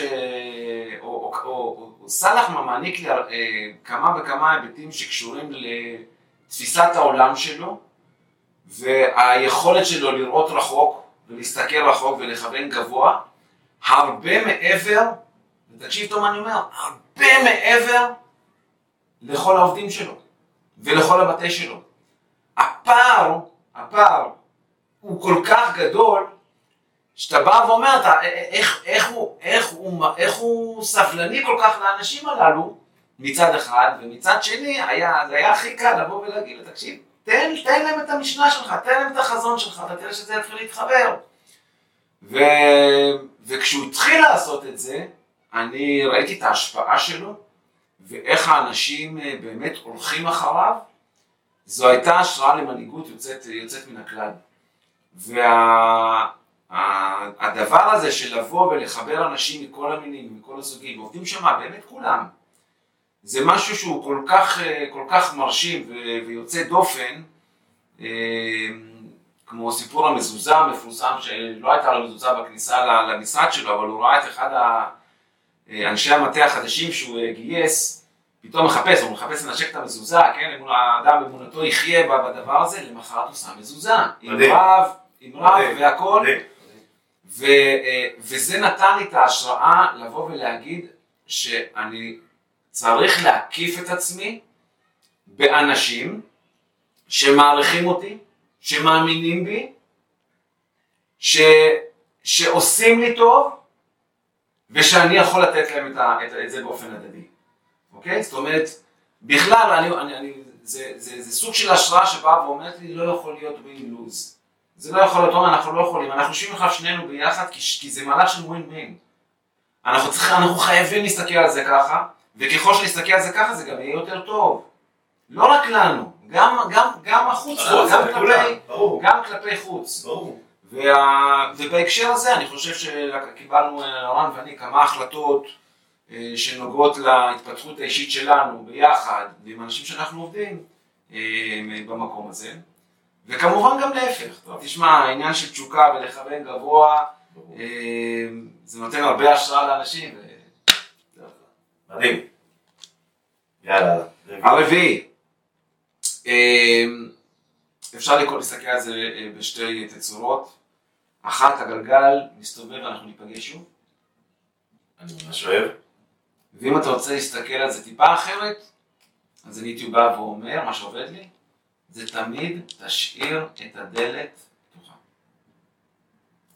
או, או, או, או סאלח מעניק לי אה, כמה וכמה היבטים שקשורים לתפיסת העולם שלו והיכולת שלו לראות רחוק ולהסתכל רחוק ולכוון גבוה, הרבה מעבר, ותקשיב טוב מה אני אומר, הרבה מעבר לכל העובדים שלו ולכל המטה שלו. הפער, הפער הוא כל כך גדול, שאתה בא ואומר, אתה, איך, איך, הוא, איך, הוא, איך הוא סבלני כל כך לאנשים הללו, מצד אחד, ומצד שני, היה, זה היה הכי קל לבוא ולהגיד לו, תקשיב, תן, תן להם את המשנה שלך, תן להם את החזון שלך, אתה תראה שזה יתחיל להתחבר. ו... וכשהוא התחיל לעשות את זה, אני ראיתי את ההשפעה שלו, ואיך האנשים אה, באמת הולכים אחריו, זו הייתה השראה למנהיגות יוצאת, יוצאת מן הכלל. והדבר וה... הזה של לבוא ולחבר אנשים מכל המינים, מכל הסוגים, עובדים שם באמת כולם, זה משהו שהוא כל כך, אה, כל כך מרשים ויוצא דופן, אה, כמו סיפור המזוזה המפורסם, שלא הייתה לו מזוזה בכניסה למשרד שלו, אבל הוא ראה את אחד אנשי המטה החדשים שהוא גייס, פתאום מחפש, הוא מחפש לנשק את המזוזה, כן, האדם אמונתו יחיה בדבר הזה, למחרת הוא שם מזוזה, עם רב, עם רב והכל, ו, וזה נתן לי את ההשראה לבוא ולהגיד שאני צריך להקיף את עצמי באנשים שמעריכים אותי, שמאמינים בי, ש, שעושים לי טוב, ושאני יכול לתת להם את, ה, את, את זה באופן הדדי. אוקיי? זאת אומרת, בכלל, אני, אני, אני, זה, זה, זה סוג של השראה שבאה ואומרת לי, לא יכול להיות לוז. זה לא יכול להיות, אנחנו לא יכולים, אנחנו יושבים לך שנינו ביחד, כי, כי זה מהלך של ווין ווין. אנחנו, צריכים, אנחנו חייבים להסתכל על זה ככה, וככל שנסתכל על זה ככה, זה גם יהיה יותר טוב. לא רק לנו, גם, גם, גם החוצה, גם, כלפי, גם כלפי חוץ. ברור. וה, ובהקשר הזה אני חושב שקיבלנו, רן ואני, כמה החלטות אה, שנוגעות להתפתחות האישית שלנו ביחד, ועם אנשים שאנחנו עובדים אה, במקום הזה. וכמובן גם להפך, תשמע, העניין של תשוקה ולכוון גבוה, אה, זה נותן הרבה השראה לאנשים. מדהים. יאללה. הרביעי, אפשר לקרוא, להסתכל על זה בשתי תצורות. אחת, הגלגל מסתובב ואנחנו ניפגש שוב. אני ממש אוהב. ואם אתה רוצה להסתכל על זה טיפה אחרת, אז אני הייתי בא ואומר, מה שעובד לי, זה תמיד תשאיר את הדלת פתוחה.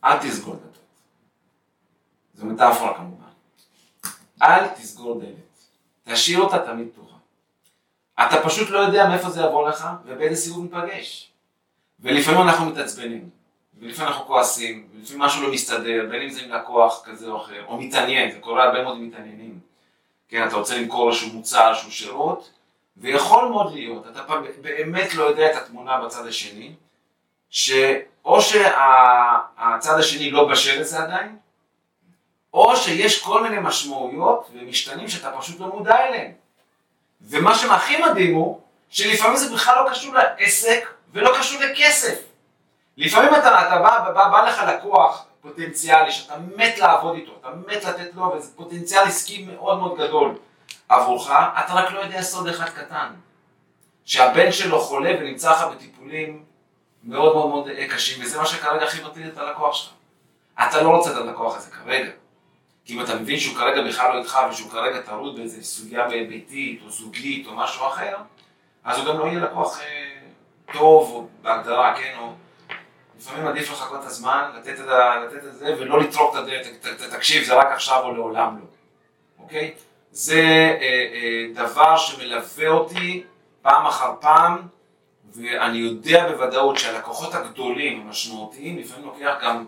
אל תסגור דלת. זו מטאפורה כמובן. אל תסגור דלת. תשאיר אותה תמיד פתוחה. אתה פשוט לא יודע מאיפה זה יבוא לך ובאיזה סיבוב ניפגש. ולפעמים אנחנו מתעצבנים, ולפעמים אנחנו כועסים, ולפעמים משהו לא מסתדר, בין אם זה עם לקוח כזה או אחר, או מתעניין, זה קורה הרבה מאוד מתעניינים. כן, אתה רוצה למכור איזשהו מוצר, איזשהו שירות, ויכול מאוד להיות, אתה באמת לא יודע את התמונה בצד השני, שאו שהצד השני לא בשל לזה עדיין, או שיש כל מיני משמעויות ומשתנים שאתה פשוט לא מודע אליהם. ומה שהכי מדהים הוא, שלפעמים זה בכלל לא קשור לעסק ולא קשור לכסף. לפעמים אתה, אתה בא, בא, בא לך לקוח פוטנציאלי שאתה מת לעבוד איתו, אתה מת לתת לו, וזה פוטנציאל עסקי מאוד מאוד גדול עבורך, אתה רק לא יודע סוד אחד קטן, שהבן שלו חולה ונמצא לך בטיפולים מאוד מאוד מאוד קשים, וזה מה שכרגע הכי מטריד את הלקוח שלך. אתה לא רוצה את הלקוח הזה כרגע. כי אם אתה מבין שהוא כרגע בכלל לא איתך ושהוא כרגע טרוד באיזו סוגיה ביתית או זוגית או משהו אחר, אז הוא גם לא יהיה לקוח אה, טוב או בהגדרה, כן, או לפעמים עדיף לחכות את הזמן, לתת את, לתת את זה ולא לטרוק את הדלת, תקשיב, זה רק עכשיו או לעולם לא, אוקיי? זה אה, אה, דבר שמלווה אותי פעם אחר פעם, ואני יודע בוודאות שהלקוחות הגדולים, המשמעותיים, לפעמים לוקח גם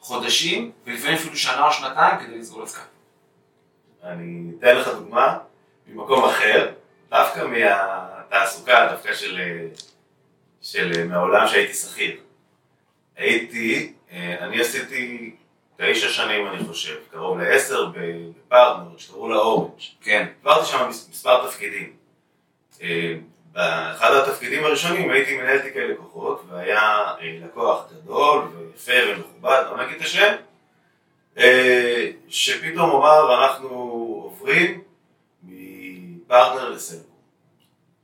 חודשים, ולפעמים אפילו שנה או שנתיים כדי לסגור עסקה. אני אתן לך דוגמה ממקום אחר, דווקא מהתעסוקה, דווקא של, של מהעולם שהייתי שכיר. הייתי, אני עשיתי תשע שנים אני חושב, קרוב לעשר בפרטנר, שקראו לה אורנג'. כן. עברתי שם מספר תפקידים. באחד התפקידים הראשונים הייתי מנהל תיקי לקוחות, והיה אה, לקוח גדול ויפה ומכובד, לא נגיד את השם, אה, שפתאום אמר אנחנו עוברים מפרטנר לסלקום.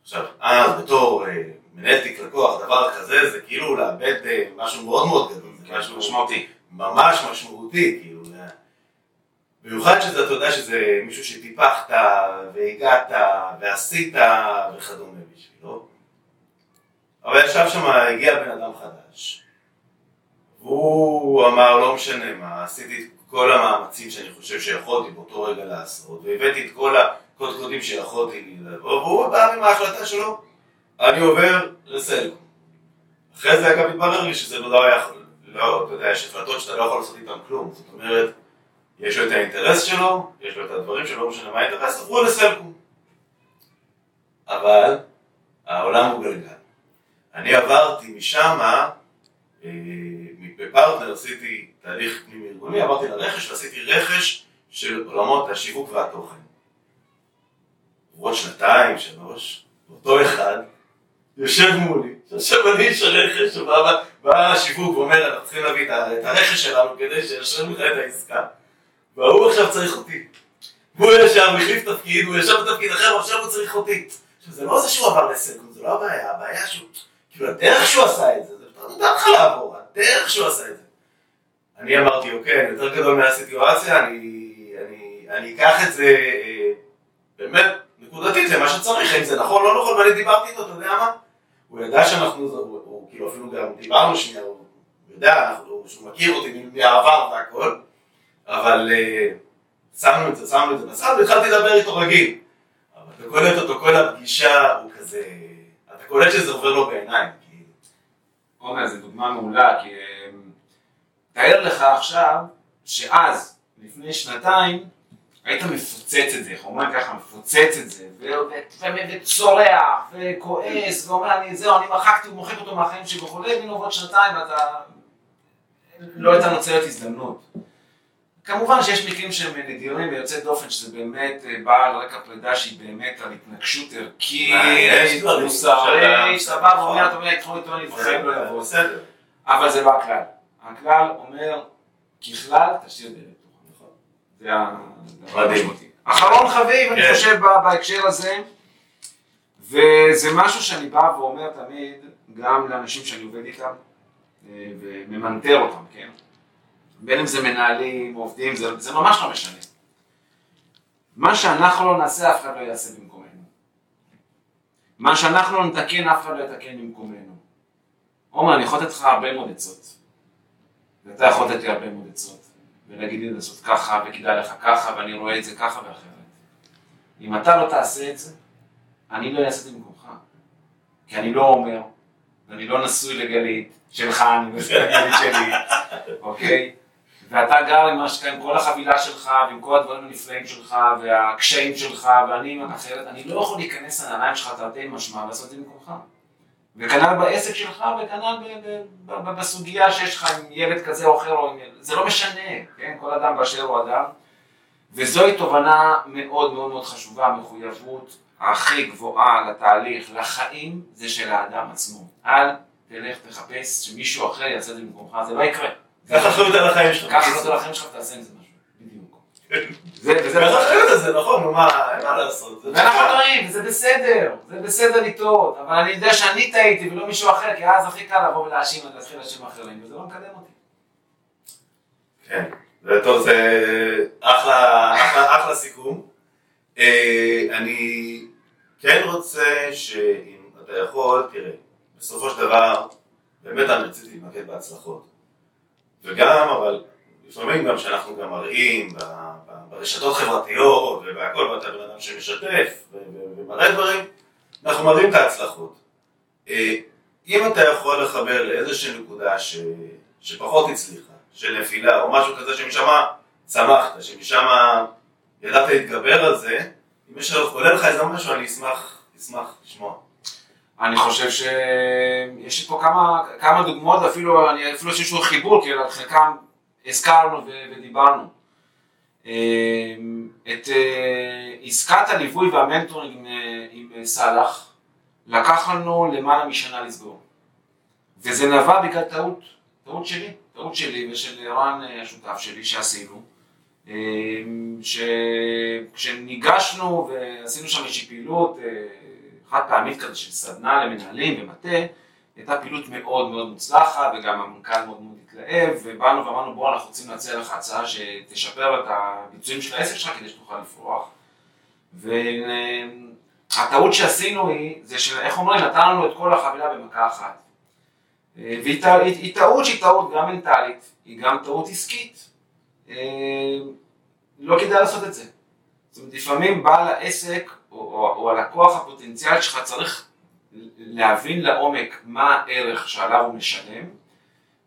עכשיו, אז בתור אה, מנהל תיק לקוח, דבר כזה, זה כאילו לאבד משהו מאוד מאוד גדול, זה משהו משמעותי, ממש משמעותי, כאילו, במיוחד שאתה יודע שזה מישהו שטיפחת והגעת ועשית וכדומה. לא? אבל ישב שם, הגיע בן אדם חדש, והוא אמר, לא משנה מה, עשיתי את כל המאמצים שאני חושב שיכולתי באותו רגע לעשות, והבאתי את כל הקודקודים שיכולתי לבוא, והוא בא עם ההחלטה שלו, אני עובר לסלקום. אחרי זה אגב התברר לי שזה לא היה יכול, לא, אתה יודע, יש החלטות שאתה לא יכול לעשות איתן כלום, זאת אומרת, יש לו את האינטרס שלו, יש לו את הדברים שלו, לא משנה מה האינטרס, עברו לסלקום. אבל העולם הוא גלגל. אני עברתי משם, אה, בפרטנר עשיתי תהליך פנים ארגוני, עברתי לרכש ועשיתי רכש של עולמות השיווק והתוכן. עברו שנתיים, שלוש, אותו אחד יושב מולי, יושב אני איש הרכש, ובא השיווק ואומר, אנחנו צריכים להביא את הרכש שלנו כדי שיאשר לך את העסקה, והוא עכשיו צריך אותי. הוא ישב, החליף תפקיד, הוא ישב בתפקיד אחר, ועכשיו הוא צריך אותי. זה לא זה שהוא עבר לסלקום, זה לא הבעיה, הבעיה שהוא, כאילו הדרך שהוא עשה את זה, זה נותן לך לעבור, הדרך שהוא עשה את זה. אני אמרתי, אוקיי, אני יותר גדול מהסיטואציה, אני, אני, אני אקח את זה אה, באמת נקודתית למה שצריך, אם זה נכון לא נכון, ואני דיברתי איתו, אתה יודע מה? הוא ידע שאנחנו, הוא, כאילו אפילו גם דיברנו שנייה, הוא יודע, אנחנו, שהוא מכיר אותי מהעבר והכל, אבל אה, שמנו את זה, שמנו את זה בצד, והתחלתי לדבר איתו רגיל. אתה קולט אותו כל הפגישה, הוא כזה... אתה קולט שזה עובר לו בעיניים. עומר, זו דוגמה מעולה, כי אמ, תאר לך עכשיו שאז, לפני שנתיים, היית מפוצץ את זה, איך אומרים ככה, מפוצץ את זה, וצורח, וכועס, ואומר, אני זהו, אני מחקתי, הוא מוחק אותו מהחיים שלי וכולי, והנה עובד שנתיים ואתה... לא הייתה נוצרת הזדמנות. כמובן שיש מקרים שהם נדירים ויוצאי דופן, שזה באמת אה, בא על רקע פרידה שהיא באמת על התנגשות ערכית, מוסרית, שאתה בא ואומר, אתה אומר, יתחום איתו אני בחיים לא יבוא. אבל זה לא הכלל. הכלל אומר, ככלל, תשאיר פתוחה. זה הדבר המשמעותי. אחרון חביב, אני כן. חושב, בהקשר הזה, וזה משהו שאני בא ואומר תמיד, גם לאנשים שאני עובד איתם, אה, וממנטר אותם, כן? בין אם זה מנהלים, עובדים, זה, זה ממש לא משנה. מה שאנחנו לא נעשה, אף אחד לא יעשה במקומנו. מה שאנחנו לא נתקן, אף אחד לא יתקן במקומנו. עומר, אני יכול לתת לך הרבה מאוד עצות. ואתה יכול לתת לי הרבה מאוד עצות. ולהגיד לי לעשות ככה, וכדאי לך ככה, ואני רואה את זה ככה ואחרת. אם אתה לא תעשה את זה, אני לא אעשה את זה במקומך. כי אני לא אומר, ואני לא נשוי לגלית, שלך, אני נשוי לגלית שלי, אוקיי? ואתה גר עם, הש- עם כל החבילה שלך, ועם כל הדברים הנפלאים שלך, והקשיים שלך, ואני אחרת, אני לא יכול להיכנס לנעליים שלך תרתי משמע ולעשות את זה במקומך. וכנ"ל בעסק שלך, וכנ"ל בסוגיה שיש לך עם ילד כזה או אחר, או עם ילד, זה לא משנה, כן? כל אדם באשר הוא אדם. וזוהי תובנה מאוד מאוד מאוד חשובה, המחויבות הכי גבוהה לתהליך, לחיים, זה של האדם עצמו. אל תלך תחפש שמישהו אחר יעשה את זה במקומך, זה לא יקרה. קח אחריות על החיים שלך. קח אחריות על החיים שלך ותעשה עם. זה, וזה זה, נכון, נו מה, אין מה לעשות. זה ואנחנו. טועים, וזה בסדר, זה בסדר לטעות, אבל אני יודע שאני טעיתי ולא מישהו אחר, כי אז הכי קל לבוא ולהאשים ולהתחיל להאשים אחרים, וזה לא מקדם אותי. כן, זה טוב, זה אחלה, סיכום. אה, אני כן רוצה שאם אתה יכול, תראה, בסופו של דבר, באמת אני רציתי להתמקד בהצלחות. וגם, אבל לפעמים גם שאנחנו גם מראים ברשתות חברתיות ובהכל, ואתה בן אדם שמשתף ו- ו- ומראה דברים, אנחנו מראים את ההצלחות. אה, אם אתה יכול לחבר לאיזושהי נקודה ש... שפחות הצליחה, של נפילה או משהו כזה שמשם צמחת, שמשם ידעת להתגבר על זה, אם יש לך, עולה לך איזה משהו, אני אשמח, אשמח לשמוע. אני חושב שיש לי פה כמה, כמה דוגמאות, אפילו, אני אפילו יש איזשהו חיבור, כי חלקם הזכרנו ודיברנו. אה, את אה, עסקת הליווי והמנטורינג עם, אה, עם סאלח, לקח לנו למעלה משנה לסגור. וזה נבע בגלל טעות, טעות שלי, טעות שלי ושל ערן השותף שלי שעשינו. שכשניגשנו ועשינו שם איזושהי פעילות חד פעמית כזה של סדנה למנהלים ומטה, הייתה פעילות מאוד מאוד מוצלחת וגם המנכ"ל מאוד מאוד התלהב ובאנו ואמרנו בוא אנחנו רוצים להציע לך הצעה שתשפר את הביצועים של העסק שלך כדי שתוכל לפרוח. והטעות שעשינו היא, זה שאיך אומרים, נתן לנו את כל החבילה במכה אחת. והיא טע- היא- היא טעות שהיא טעות גם מנטלית, היא גם טעות עסקית. לא כדאי לעשות את זה. זאת אומרת, לפעמים בעל העסק או, או, או הלקוח הפוטנציאל שלך צריך להבין לעומק מה הערך שעליו הוא משלם,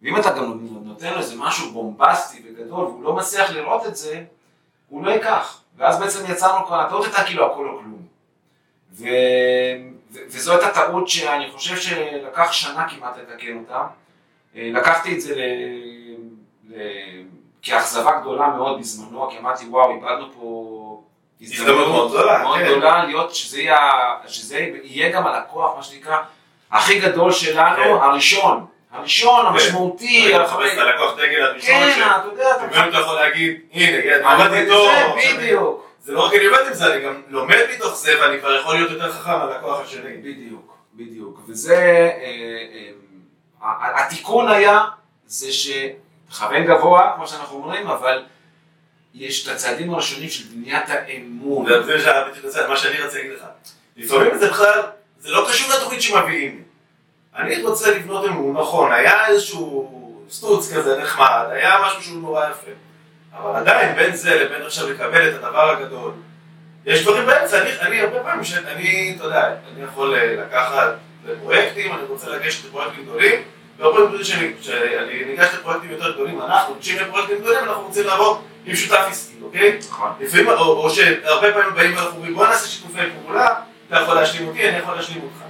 ואם אתה גם נותן לו איזה משהו בומבסטי וגדול והוא לא מצליח לראות את זה, הוא לא ייקח. ואז בעצם יצרנו כאן, הטעות הייתה כאילו הכל או כלום. ו... ו... וזו הייתה טעות שאני חושב שלקח שנה כמעט לתקן אותה. אה, לקחתי את זה ל... ל... כאכזבה גדולה מאוד בזמנו, כי אמרתי וואו, איבדנו פה הזדמנות מאוד גדולה, מאוד כן. גדולה להיות, שזה יהיה, שזה יהיה גם הלקוח, מה שנקרא, הכי גדול שלנו, כן. הראשון. הראשון, המשמעותי, אני החבר- מחפש את הלקוח דגל הראשון, כן, אתה יודע, אתה אתה יכול להגיד, הנה, איתו, זה עכשיו, בדיוק, זה לא רק אני עובד עם זה, אני גם לומד מתוך זה, ואני כבר יכול להיות יותר חכם מהלקוח השני. בדיוק, בדיוק. וזה, אה, אה, התיקון היה, זה שתכוון גבוה, כמו שאנחנו אומרים, אבל יש את הצעדים הראשונים של בניית האמון. זה מה שאני רוצה להגיד לך. לפעמים זה בכלל, זה לא קשור לתוכנית שמביאים. אני רוצה לבנות אמון, נכון, היה איזשהו סטוץ כזה נחמד, היה משהו שהוא נורא יפה. אבל עדיין, בין זה לבין עכשיו לקבל את הדבר הגדול, יש דברים באמצע, אני, אני הרבה פעמים, שאני, אתה יודע, אני יכול אה, לקחת לפרויקטים, אני רוצה לגשת לפרויקטים גדולים, והרבה פעמים שאני, ניגש לפרויקטים יותר גדולים, אנחנו ניגשים לפרויקטים גדולים, אנחנו רוצים לעבור עם שותף עסקי, אוקיי? נכון. לפעמים, או, שהרבה פעמים באים ואנחנו אומרים, בוא נעשה שיתופי פעולה, אתה יכול להשלים אותי, אני יכול להשלים אותך.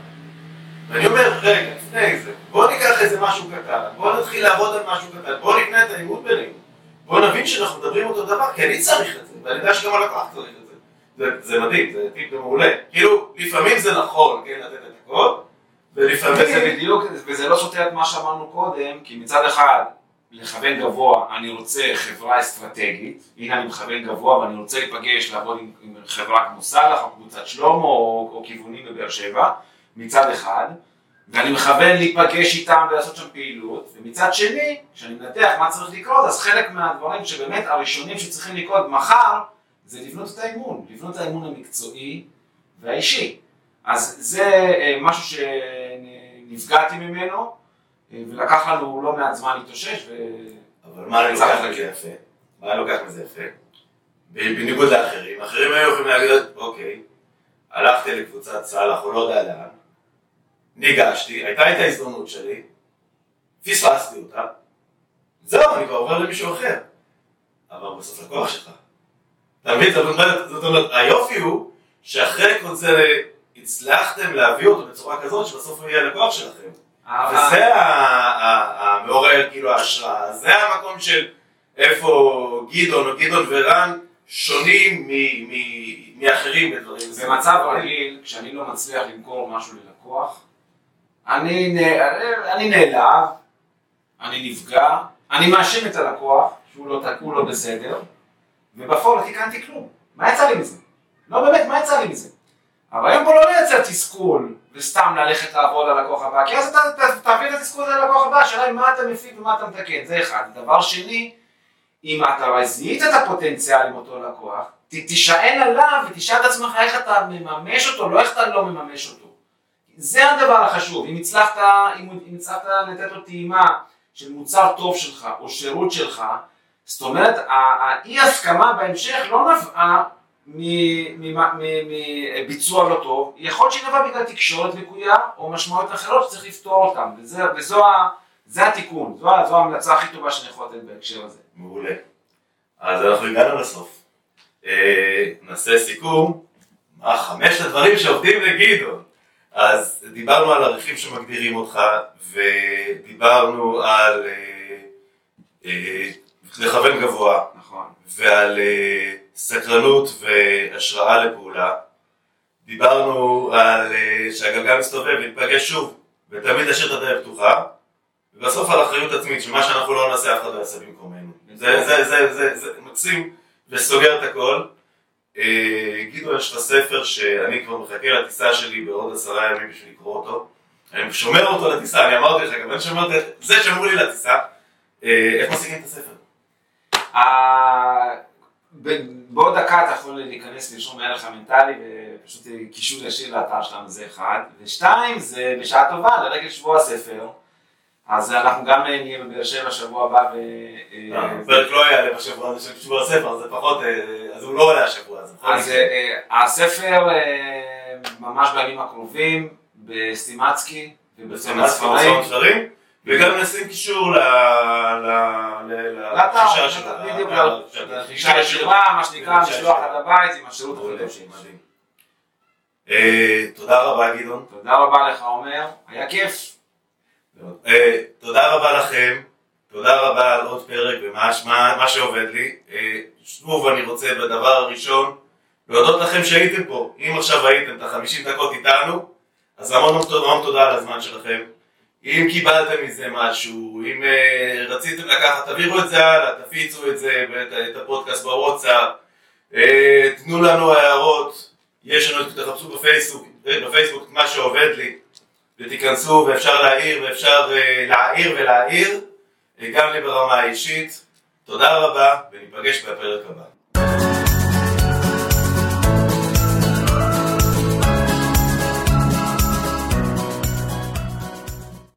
ואני אומר, רגע, לפני זה, בוא ניקח איזה משהו קטן, בוא נתחיל לעבוד על משהו קטן, בוא נקנה את האימון בינינו. בוא נבין שאנחנו מדברים אותו דבר, כי אני צריך את זה, ואני יודע שגם הלקוח צריך את זה. זה, זה מדהים, זה טיפ מעולה. כאילו, לפעמים זה נכון, כן, לתת את הכל, ולפעמים... וזה בדיוק, וזה לא סותר את מה שאמרנו קודם, כי מצד אחד, לכוון גבוה, אני רוצה חברה אסטרטגית, הנה אני מכוון גבוה ואני רוצה להיפגש, לעבוד עם, עם חברה כמו סאלח, או קבוצת שלמה, או, או כיוונים בבאר שבע, מצד אחד, ואני מכוון להיפגש איתם ולעשות שם פעילות, ומצד שני, כשאני מנתח מה צריך לקרות, אז חלק מהדברים שבאמת הראשונים שצריכים לקרות מחר, זה לבנות את האמון, לבנות את האמון המקצועי והאישי. אז זה אה, משהו שנפגעתי ממנו, אה, ולקח לנו לא מעט זמן להתאושש, ו... אבל מה אני לוקח מזה יפה? מה אני לוקח מזה יפה? בניגוד לאחרים, אחרים היו יכולים להגיד, אוקיי, הלכתי לקבוצת סאלח או לא יודע לאן, ניגשתי, הייתה את ההזדמנות שלי, פספסתי אותה, זהו, אני כבר עובר למישהו אחר. אבל בסוף לקוח שלך. אתה מבין? זאת אומרת, היופי הוא שאחרי זה הצלחתם להביא אותו בצורה כזאת שבסוף הוא יהיה לקוח שלכם. וזה המעורר כאילו ההשראה, זה המקום של איפה גדעון או גדעון ורן שונים מאחרים בדברים. במצב רגיל, כשאני לא מצליח למכור משהו ללקוח, אני, נעלב, אני נפגע, אני מאשים את הלקוח שהוא לא תקעו לא בסדר, ובפועל לא תיקנתי כלום. מה יצא לי מזה? לא באמת, מה יצא לי מזה? היום פה לא לייצר תסכול וסתם ללכת לעבוד על לקוח הבא, כי אז אתה תעביר את התסכול הזה ללקוח הבא, השאלה היא מה אתה מפיק ומה אתה מתקן, זה אחד. דבר שני, אם אתה זיהית את הפוטנציאל עם אותו לקוח, ת- תישען עליו ותשאל את עצמך איך אתה מממש אותו, לא איך אתה לא מממש אותו. זה הדבר החשוב, אם הצלחת, אם, אם הצלחת לתת לו טעימה של מוצר טוב שלך או שירות שלך, זאת אומרת, האי הסכמה בהמשך לא נבעה מביצוע לא טוב, יכול להיות שהיא נבעה בגלל תקשורת לקויה או משמעויות אחרות שצריך לפתור אותן, וזה, וזו ה, זה התיקון, זו, זו ההמלצה הכי טובה שאני יכול לתת בהקשר הזה. מעולה. אז אנחנו הגענו לסוף. אה, נעשה סיכום. מה חמשת הדברים שעובדים לגדעון? אז דיברנו על ערכים שמגדירים אותך, ודיברנו על אה, אה, לכוון גבוה, נכון. ועל אה, סקרנות והשראה לפעולה. דיברנו על אה, שהגלגל מסתובב וניפגש שוב, ותמיד להשאיר את הדרך פתוחה, ובסוף על אחריות עצמית, שמה שאנחנו לא נעשה אף אחד לא יעשה במקומנו. זה, זה, זה, זה, זה מקסים וסוגר את הכל. אה, גדעון, יש לך ספר שאני כבר מחכה לטיסה שלי בעוד עשרה ימים בשביל לקרוא אותו. אני שומר אותו לטיסה, אני אמרתי לך, גם אני שומר את זה שמרו לי לטיסה. איך משיגים את הספר? בעוד דקה אתה יכול להיכנס לרשום הערך המנטלי ופשוט קישור ישיר לאתר שלנו זה אחד. ושתיים, זה בשעה טובה לרגל שבוע הספר. אז אנחנו גם נהיה בבאר שבע שבוע הבא ו... אה, הפרק לא יעלה בשבוע הזה של שבוע הספר, זה פחות, אה, אז הוא לא עולה השבוע הזה. אז אה, אה, הספר אה, ממש בימים הקרובים בסטימצקי ובצומת ספרים. וגם נשים קישור ל... ל- ל- לרכישה בדיוק, של לרכישה ישירה, מה שנקרא, משלוח. עד הבית עם השירות שלי. מדהים. אה, תודה רבה גדעון. תודה רבה לך עומר, היה כיף. אה, תודה רבה לכם, תודה רבה על עוד פרק ומה מה- מה שעובד לי. אה, שוב אני רוצה בדבר הראשון להודות לכם שהייתם פה. אם עכשיו הייתם את החמישים דקות איתנו, אז המון המון תודה על הזמן שלכם. אם קיבלתם מזה משהו, אם אה, רציתם לקחת, תעבירו את זה הלאה, תפיצו את זה, ואת את הפודקאסט בוואטסאפ, אה, תנו לנו הערות, יש לנו, תחפשו בפייסבוק, אה, בפייסבוק מה שעובד לי, ותיכנסו ואפשר להעיר ואפשר אה, להעיר ולהעיר, אה, גם לי ברמה האישית. תודה רבה, וניפגש בפרק הבא.